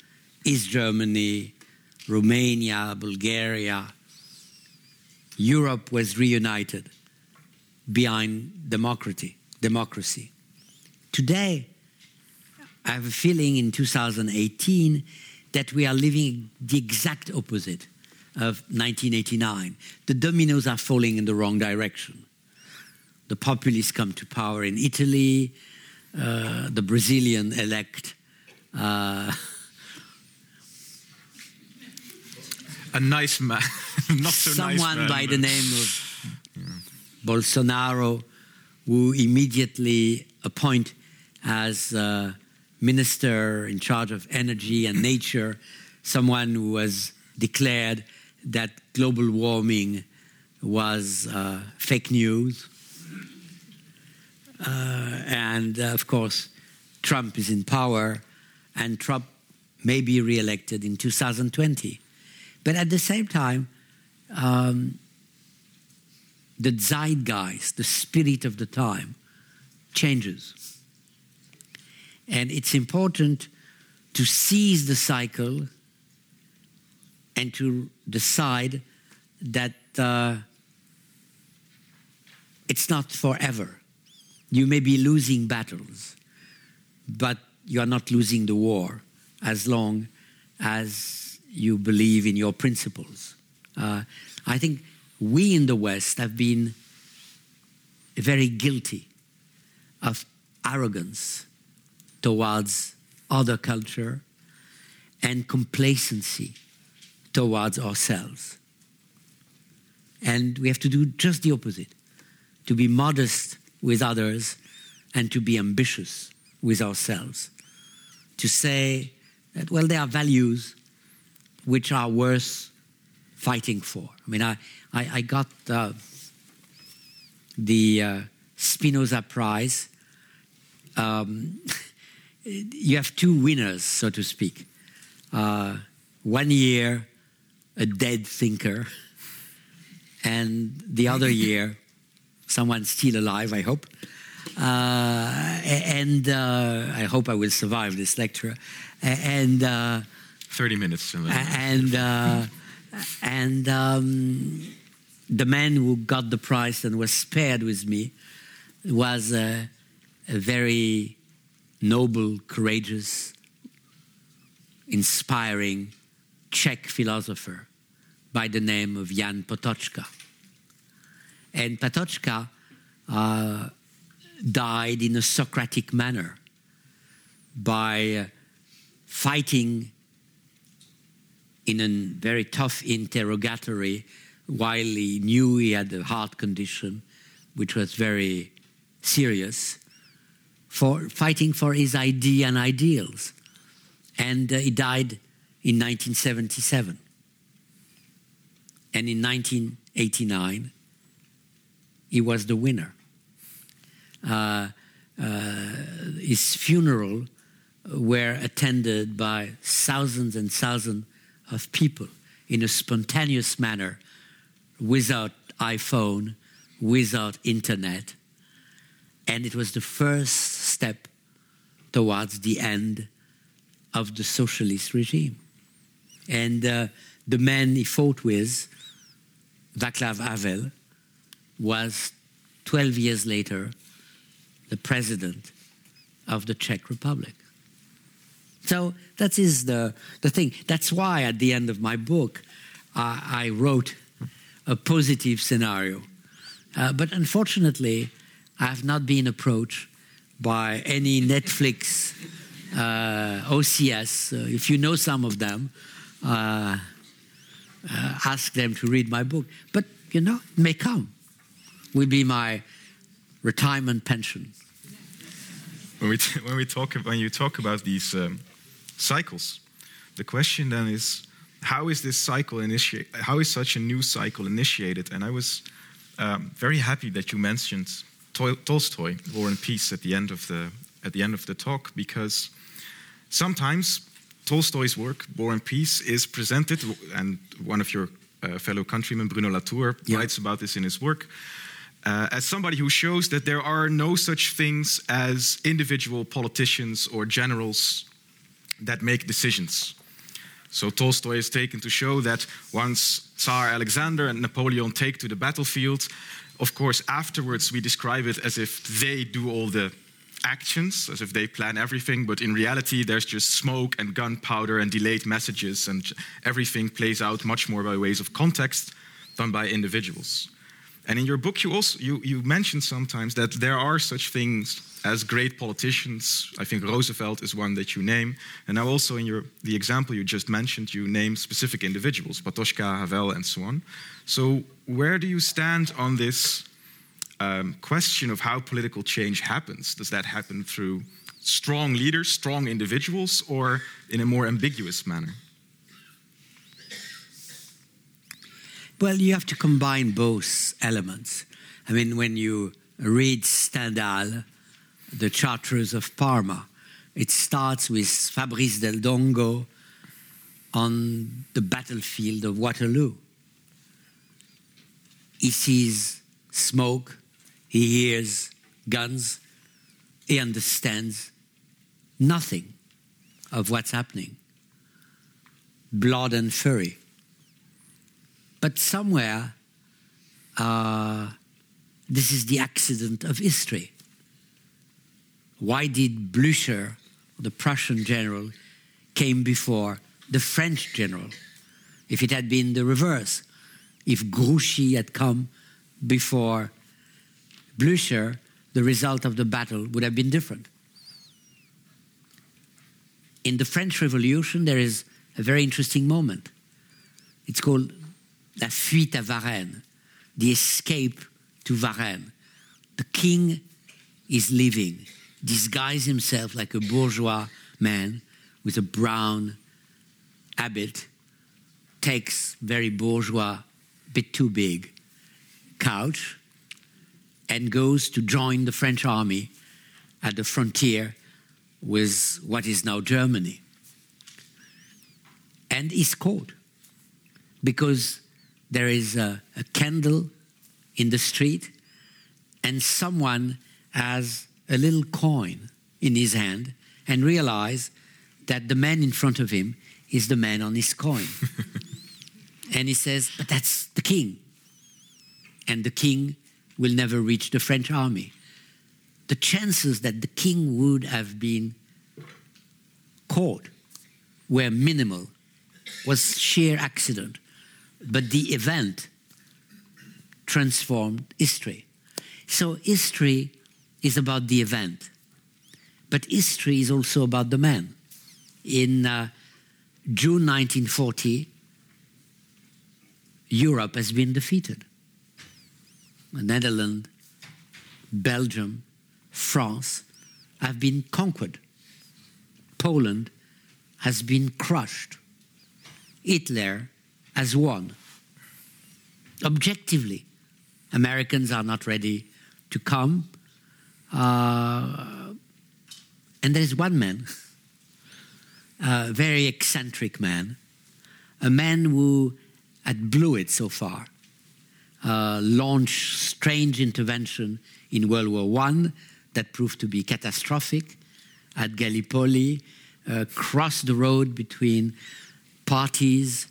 East Germany, Romania, Bulgaria, Europe was reunited behind democracy. Democracy. Today, I have a feeling in 2018 that we are living the exact opposite of 1989. The dominoes are falling in the wrong direction. The populists come to power in Italy. Uh, the Brazilian elect uh, A nice man, (laughs) not so someone nice man, by the name of (laughs) Bolsonaro, who immediately appoint as uh, minister in charge of energy and (coughs) nature someone who has declared that global warming was uh, fake news. Uh, and uh, of course, Trump is in power, and Trump may be re-elected in 2020. But at the same time, um, the zeitgeist, the spirit of the time, changes. And it's important to seize the cycle and to decide that uh, it's not forever. You may be losing battles, but you are not losing the war as long as you believe in your principles. Uh, I think we in the West have been very guilty of arrogance towards other culture and complacency towards ourselves. And we have to do just the opposite to be modest with others and to be ambitious with ourselves. To say that, well, there are values which are worth fighting for. I mean, I, I, I got uh, the uh, Spinoza Prize. Um, you have two winners, so to speak. Uh, one year, a dead thinker, and the other (laughs) year, someone still alive, I hope. Uh, and uh, I hope I will survive this lecture. And uh, 30 minutes. and and uh, and um, the man who got the prize and was spared with me was a, a very noble, courageous, inspiring Czech philosopher by the name of Jan Patočka. And Patočka uh, died in a Socratic manner by uh, fighting in a very tough interrogatory while he knew he had a heart condition, which was very serious, for fighting for his idea and ideals. And uh, he died in 1977. And in 1989, he was the winner. Uh, uh, his funeral were attended by thousands and thousands of people in a spontaneous manner without iPhone, without internet. And it was the first step towards the end of the socialist regime. And uh, the man he fought with, Václav Havel, was 12 years later the president of the Czech Republic. So that is the, the thing. That's why at the end of my book, uh, I wrote a positive scenario. Uh, but unfortunately, I have not been approached by any Netflix, uh, OCS. Uh, if you know some of them, uh, uh, ask them to read my book. But, you know, it may come. Will be my retirement pension. When we, (laughs) when we talk when you talk about these um, cycles, the question then is how is this cycle initiate? How is such a new cycle initiated? And I was um, very happy that you mentioned Tolstoy, War and Peace, at the end of the at the end of the talk, because sometimes Tolstoy's work, War and Peace, is presented, and one of your uh, fellow countrymen, Bruno Latour, yeah. writes about this in his work. Uh, as somebody who shows that there are no such things as individual politicians or generals that make decisions. So Tolstoy is taken to show that once Tsar Alexander and Napoleon take to the battlefield, of course, afterwards we describe it as if they do all the actions, as if they plan everything, but in reality there's just smoke and gunpowder and delayed messages, and everything plays out much more by ways of context than by individuals. And in your book, you also you, you mention sometimes that there are such things as great politicians. I think Roosevelt is one that you name. And now also in your the example you just mentioned, you name specific individuals, Patočka, Havel, and so on. So where do you stand on this um, question of how political change happens? Does that happen through strong leaders, strong individuals, or in a more ambiguous manner? Well, you have to combine both elements. I mean, when you read Stendhal, the Chartreuse of Parma, it starts with Fabrice Del Dongo on the battlefield of Waterloo. He sees smoke, he hears guns, he understands nothing of what's happening. Blood and fury. But somewhere, uh, this is the accident of history. Why did Blücher, the Prussian general, came before the French general? If it had been the reverse, if Grouchy had come before Blücher, the result of the battle would have been different. In the French Revolution, there is a very interesting moment. It's called la fuite à Varennes, the escape to Varennes. The king is leaving, disguised himself like a bourgeois man with a brown habit, takes very bourgeois, bit too big couch, and goes to join the French army at the frontier with what is now Germany. And is caught because there is a, a candle in the street, and someone has a little coin in his hand and realize that the man in front of him is the man on his coin. (laughs) and he says, But that's the king. And the king will never reach the French army. The chances that the king would have been caught were minimal, was sheer accident but the event transformed history. So history is about the event, but history is also about the man. In uh, June 1940, Europe has been defeated. The Netherlands, Belgium, France have been conquered. Poland has been crushed. Hitler has one. Objectively, Americans are not ready to come. Uh, and there is one man, (laughs) a very eccentric man, a man who had blew it so far, uh, launched strange intervention in World War I that proved to be catastrophic at Gallipoli, uh, crossed the road between parties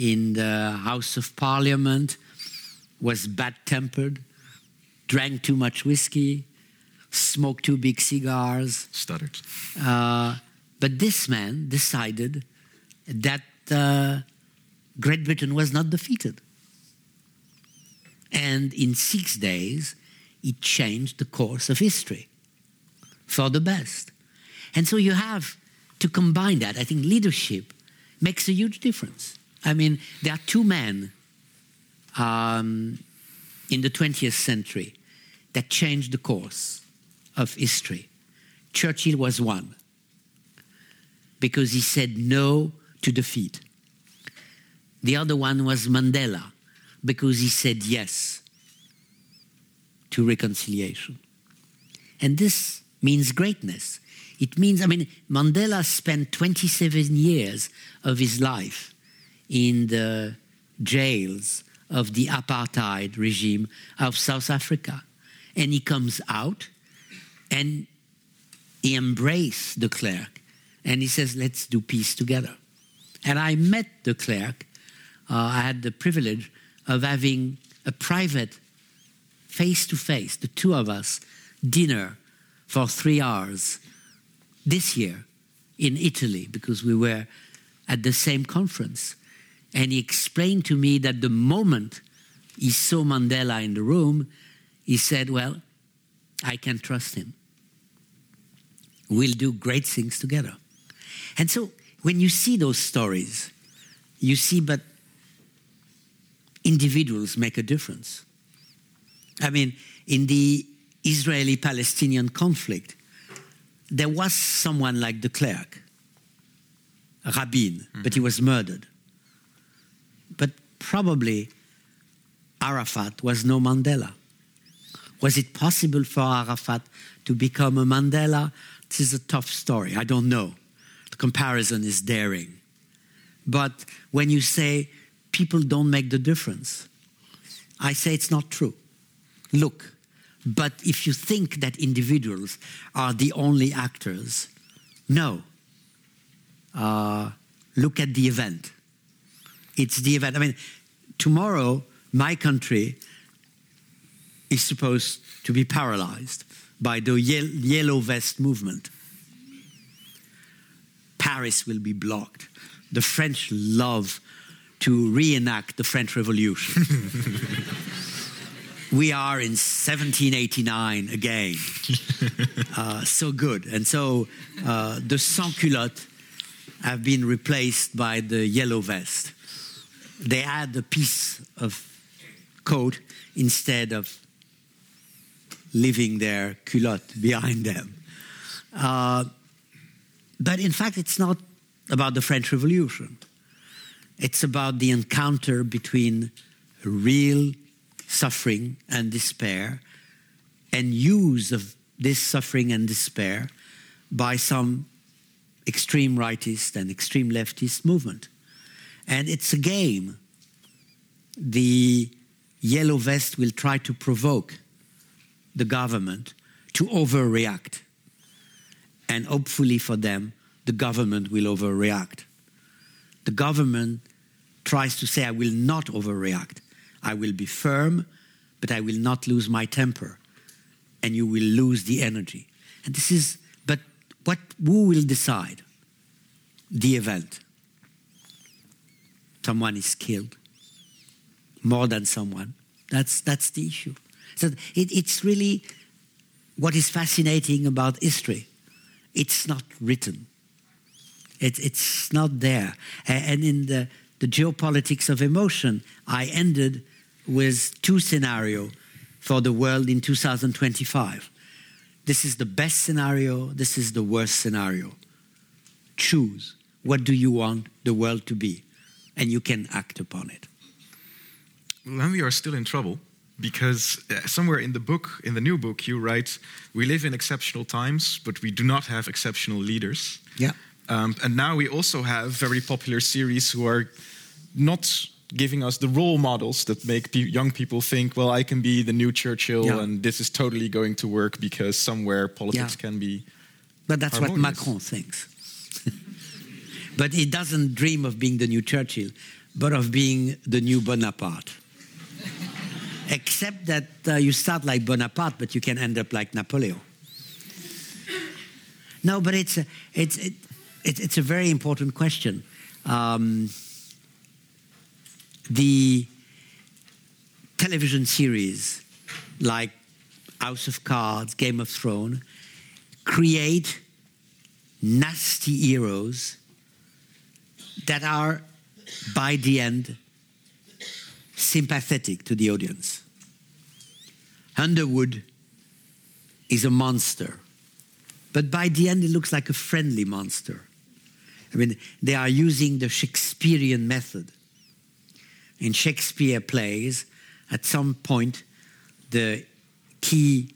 in the House of Parliament, was bad tempered, drank too much whiskey, smoked too big cigars. Stuttered. Uh, but this man decided that uh, Great Britain was not defeated. And in six days, it changed the course of history for the best. And so you have to combine that. I think leadership makes a huge difference. I mean, there are two men um, in the 20th century that changed the course of history. Churchill was one because he said no to defeat. The other one was Mandela because he said yes to reconciliation. And this means greatness. It means, I mean, Mandela spent 27 years of his life in the jails of the apartheid regime of South Africa. And he comes out and he embraced de Klerk and he says, let's do peace together. And I met de Klerk. Uh, I had the privilege of having a private, face to face, the two of us, dinner for three hours this year in Italy because we were at the same conference. And he explained to me that the moment he saw Mandela in the room, he said, Well, I can trust him. We'll do great things together. And so when you see those stories, you see, but individuals make a difference. I mean, in the Israeli Palestinian conflict, there was someone like de Klerk, Rabin, mm-hmm. but he was murdered. Probably Arafat was no Mandela. Was it possible for Arafat to become a Mandela? This is a tough story. I don't know. The comparison is daring. But when you say people don't make the difference, I say it's not true. Look, but if you think that individuals are the only actors, no. Uh, look at the event. It's the event. I mean, tomorrow, my country is supposed to be paralyzed by the yellow vest movement. Paris will be blocked. The French love to reenact the French Revolution. (laughs) we are in 1789 again. (laughs) uh, so good. And so uh, the sans culottes have been replaced by the yellow vest. They add a piece of coat instead of leaving their culotte behind them. Uh, but in fact, it's not about the French Revolution. It's about the encounter between real suffering and despair and use of this suffering and despair by some extreme rightist and extreme leftist movement. And it's a game. The yellow vest will try to provoke the government to overreact. And hopefully for them, the government will overreact. The government tries to say, I will not overreact. I will be firm, but I will not lose my temper. And you will lose the energy. And this is, but what, who will decide the event? Someone is killed, more than someone. That's, that's the issue. So it, it's really what is fascinating about history, it's not written. It, it's not there. And in the, the geopolitics of emotion, I ended with two scenarios for the world in 2025. This is the best scenario, this is the worst scenario. Choose. What do you want the world to be? And you can act upon it. then we are still in trouble because uh, somewhere in the book, in the new book, you write, "We live in exceptional times, but we do not have exceptional leaders." Yeah. Um, and now we also have very popular series who are not giving us the role models that make pe young people think, well, I can be the new Churchill, yeah. and this is totally going to work because somewhere politics yeah. can be. But that's harmonious. what Macron thinks. (laughs) but he doesn't dream of being the new Churchill, but of being the new Bonaparte. (laughs) Except that uh, you start like Bonaparte, but you can end up like Napoleon. No, but it's a, it's it, it, it's a very important question. Um, the television series like House of Cards, Game of Thrones create nasty heroes that are, by the end, sympathetic to the audience. Underwood is a monster, but by the end, it looks like a friendly monster. I mean, they are using the Shakespearean method. In Shakespeare plays, at some point, the key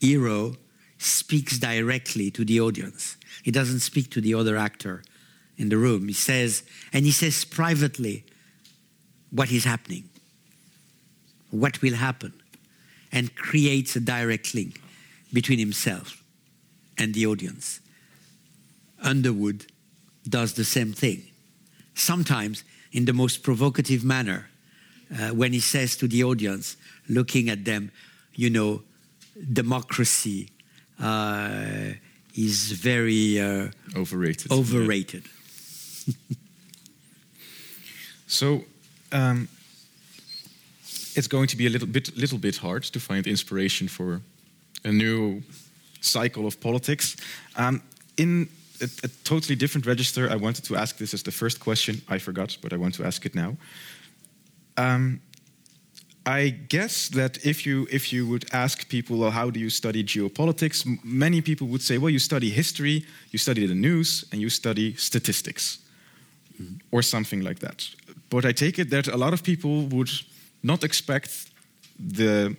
hero speaks directly to the audience. He doesn't speak to the other actor in the room. He says, and he says privately what is happening, what will happen, and creates a direct link between himself and the audience. Underwood does the same thing. Sometimes in the most provocative manner, uh, when he says to the audience, looking at them, you know, democracy uh, is very uh, overrated. Overrated. (laughs) so, um, it's going to be a little bit, little bit hard to find inspiration for a new cycle of politics. Um, in a, a, totally different register, I wanted to ask this as the first question. I forgot, but I want to ask it now. Um, I guess that if you if you would ask people, well, how do you study geopolitics? many people would say, well, you study history, you study the news, and you study statistics. Or something like that. But I take it that a lot of people would not expect the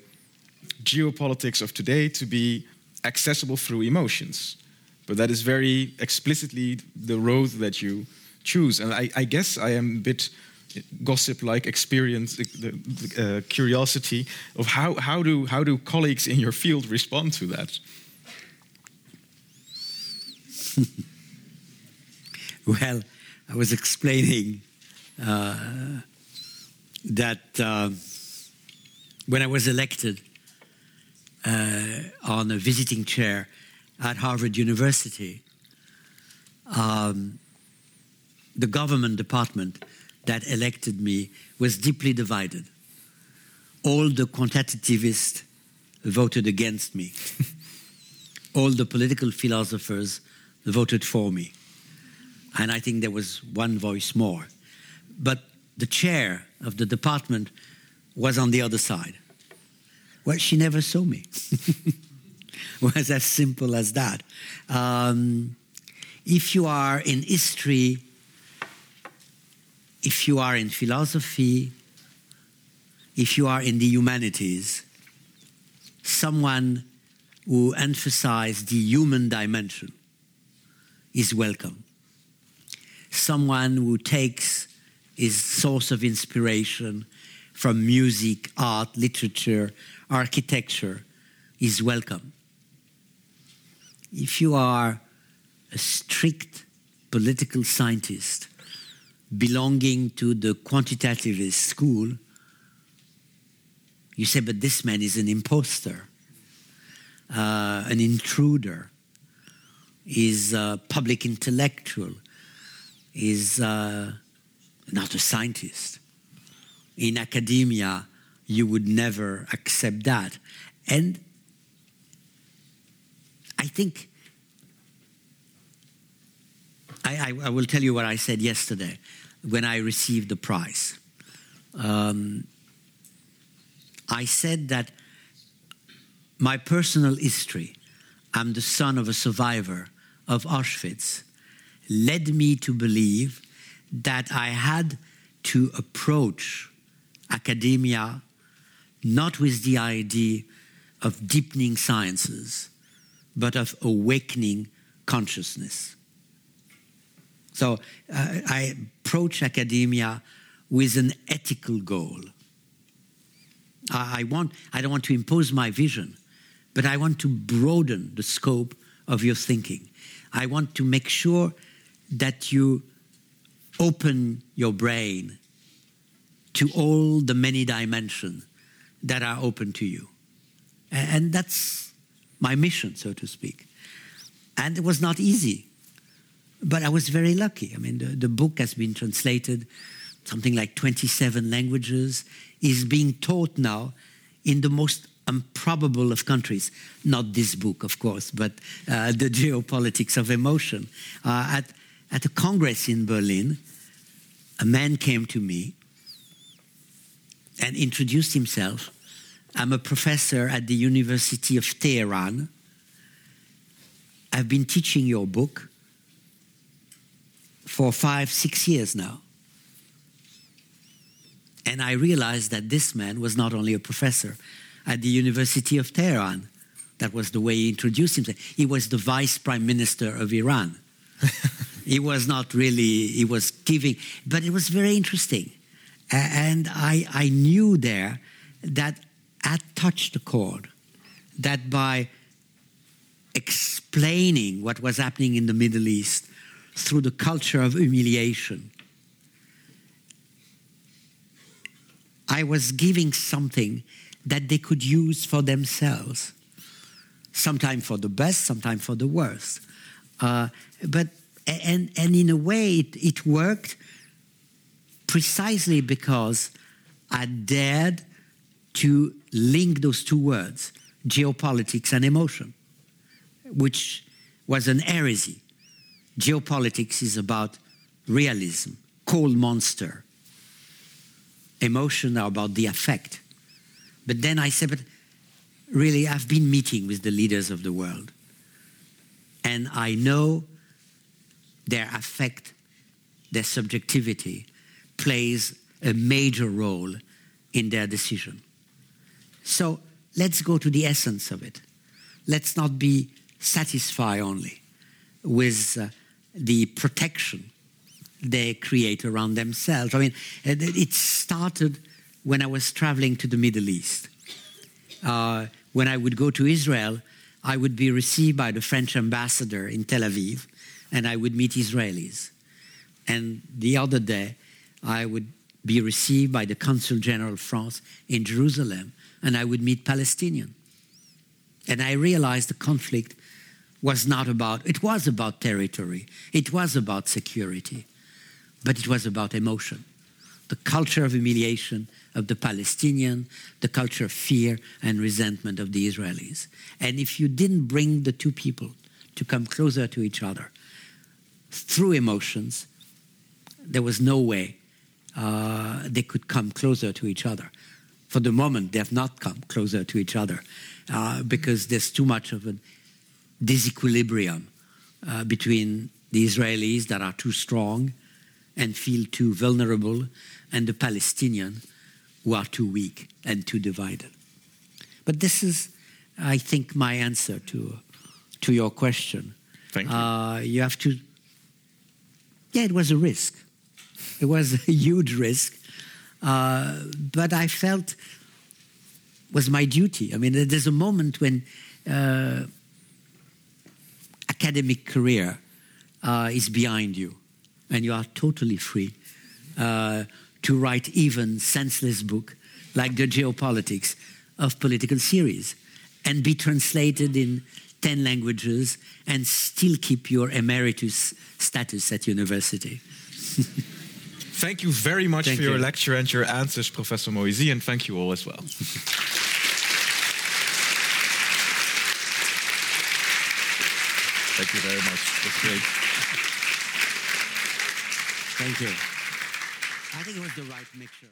geopolitics of today to be accessible through emotions. But that is very explicitly the road that you choose. And I, I guess I am a bit gossip-like experience, the, the uh, curiosity of how, how, do, how do colleagues in your field respond to that? (laughs) well, I was explaining uh, that uh, when I was elected uh, on a visiting chair at Harvard University, um, the government department that elected me was deeply divided. All the quantitativists voted against me. (laughs) All the political philosophers voted for me. And I think there was one voice more. But the chair of the department was on the other side. Well, she never saw me. (laughs) was as simple as that. Um, if you are in history, if you are in philosophy, if you are in the humanities, someone who emphasizes the human dimension is welcome. Someone who takes his source of inspiration from music, art, literature, architecture is welcome. If you are a strict political scientist belonging to the quantitativist school, you say, but this man is an impostor, uh, an intruder, is a public intellectual, is uh, not a scientist. In academia, you would never accept that. And I think I, I, I, will tell you what I said yesterday when I received the prize. Um, I said that my personal history, I'm the son of a survivor of Auschwitz, led me to believe that I had to approach academia not with the idea of deepening sciences, but of awakening consciousness. So uh, I approach academia with an ethical goal. I, I, want, I don't want to impose my vision, but I want to broaden the scope of your thinking. I want to make sure that you open your brain to all the many dimensions that are open to you. And that's my mission, so to speak. And it was not easy, but I was very lucky. I mean, the, the book has been translated something like 27 languages, is being taught now in the most improbable of countries. Not this book, of course, but uh, the geopolitics of emotion. Uh, at, at a congress in Berlin, a man came to me and introduced himself. I'm a professor at the University of Tehran. I've been teaching your book for five, six years now. And I realized that this man was not only a professor at the University of Tehran, that was the way he introduced himself, he was the vice prime minister of Iran. (laughs) he was not really, he was giving, but it was very interesting. And I, I knew there that I touched the chord, that by explaining what was happening in the Middle East through the culture of humiliation, I was giving something that they could use for themselves, sometimes for the best, sometimes for the worst. Uh, but and and in a way, it, it worked precisely because I dared to link those two words, geopolitics and emotion, which was an heresy. Geopolitics is about realism, cold monster. Emotion are about the affect. But then I said, but really, I've been meeting with the leaders of the world. And I know their affect, their subjectivity plays a major role in their decision. So let's go to the essence of it. Let's not be satisfied only with uh, the protection they create around themselves. I mean, it started when I was traveling to the Middle East. Uh, when I would go to Israel, I would be received by the French ambassador in Tel Aviv, and I would meet Israelis. And the other day, I would be received by the Consul General of France in Jerusalem, and I would meet Palestinians. And I realized the conflict was not about, it was about territory, it was about security, but it was about emotion. The culture of humiliation of the Palestinian, the culture of fear and resentment of the Israelis. And if you didn't bring the two people to come closer to each other through emotions, there was no way uh, they could come closer to each other. For the moment, they have not come closer to each other uh, because there's too much of a disequilibrium uh, between the Israelis that are too strong and feel too vulnerable, and the Palestinians who are too weak and too divided. But this is, I think, my answer to, to your question. Thank you. Uh, you have to, yeah, it was a risk. It was a (laughs) huge risk. Uh, but I felt was my duty. I mean, there's a moment when uh, academic career uh, is behind you and you are totally free uh, to write even senseless book like the geopolitics of political series and be translated in 10 languages and still keep your emeritus status at university. (laughs) thank you very much thank for you. your lecture and your answers, Professor Moïsi, and thank you all as well. Thank you very much. That's great. Thank you. I think it was the right mixture.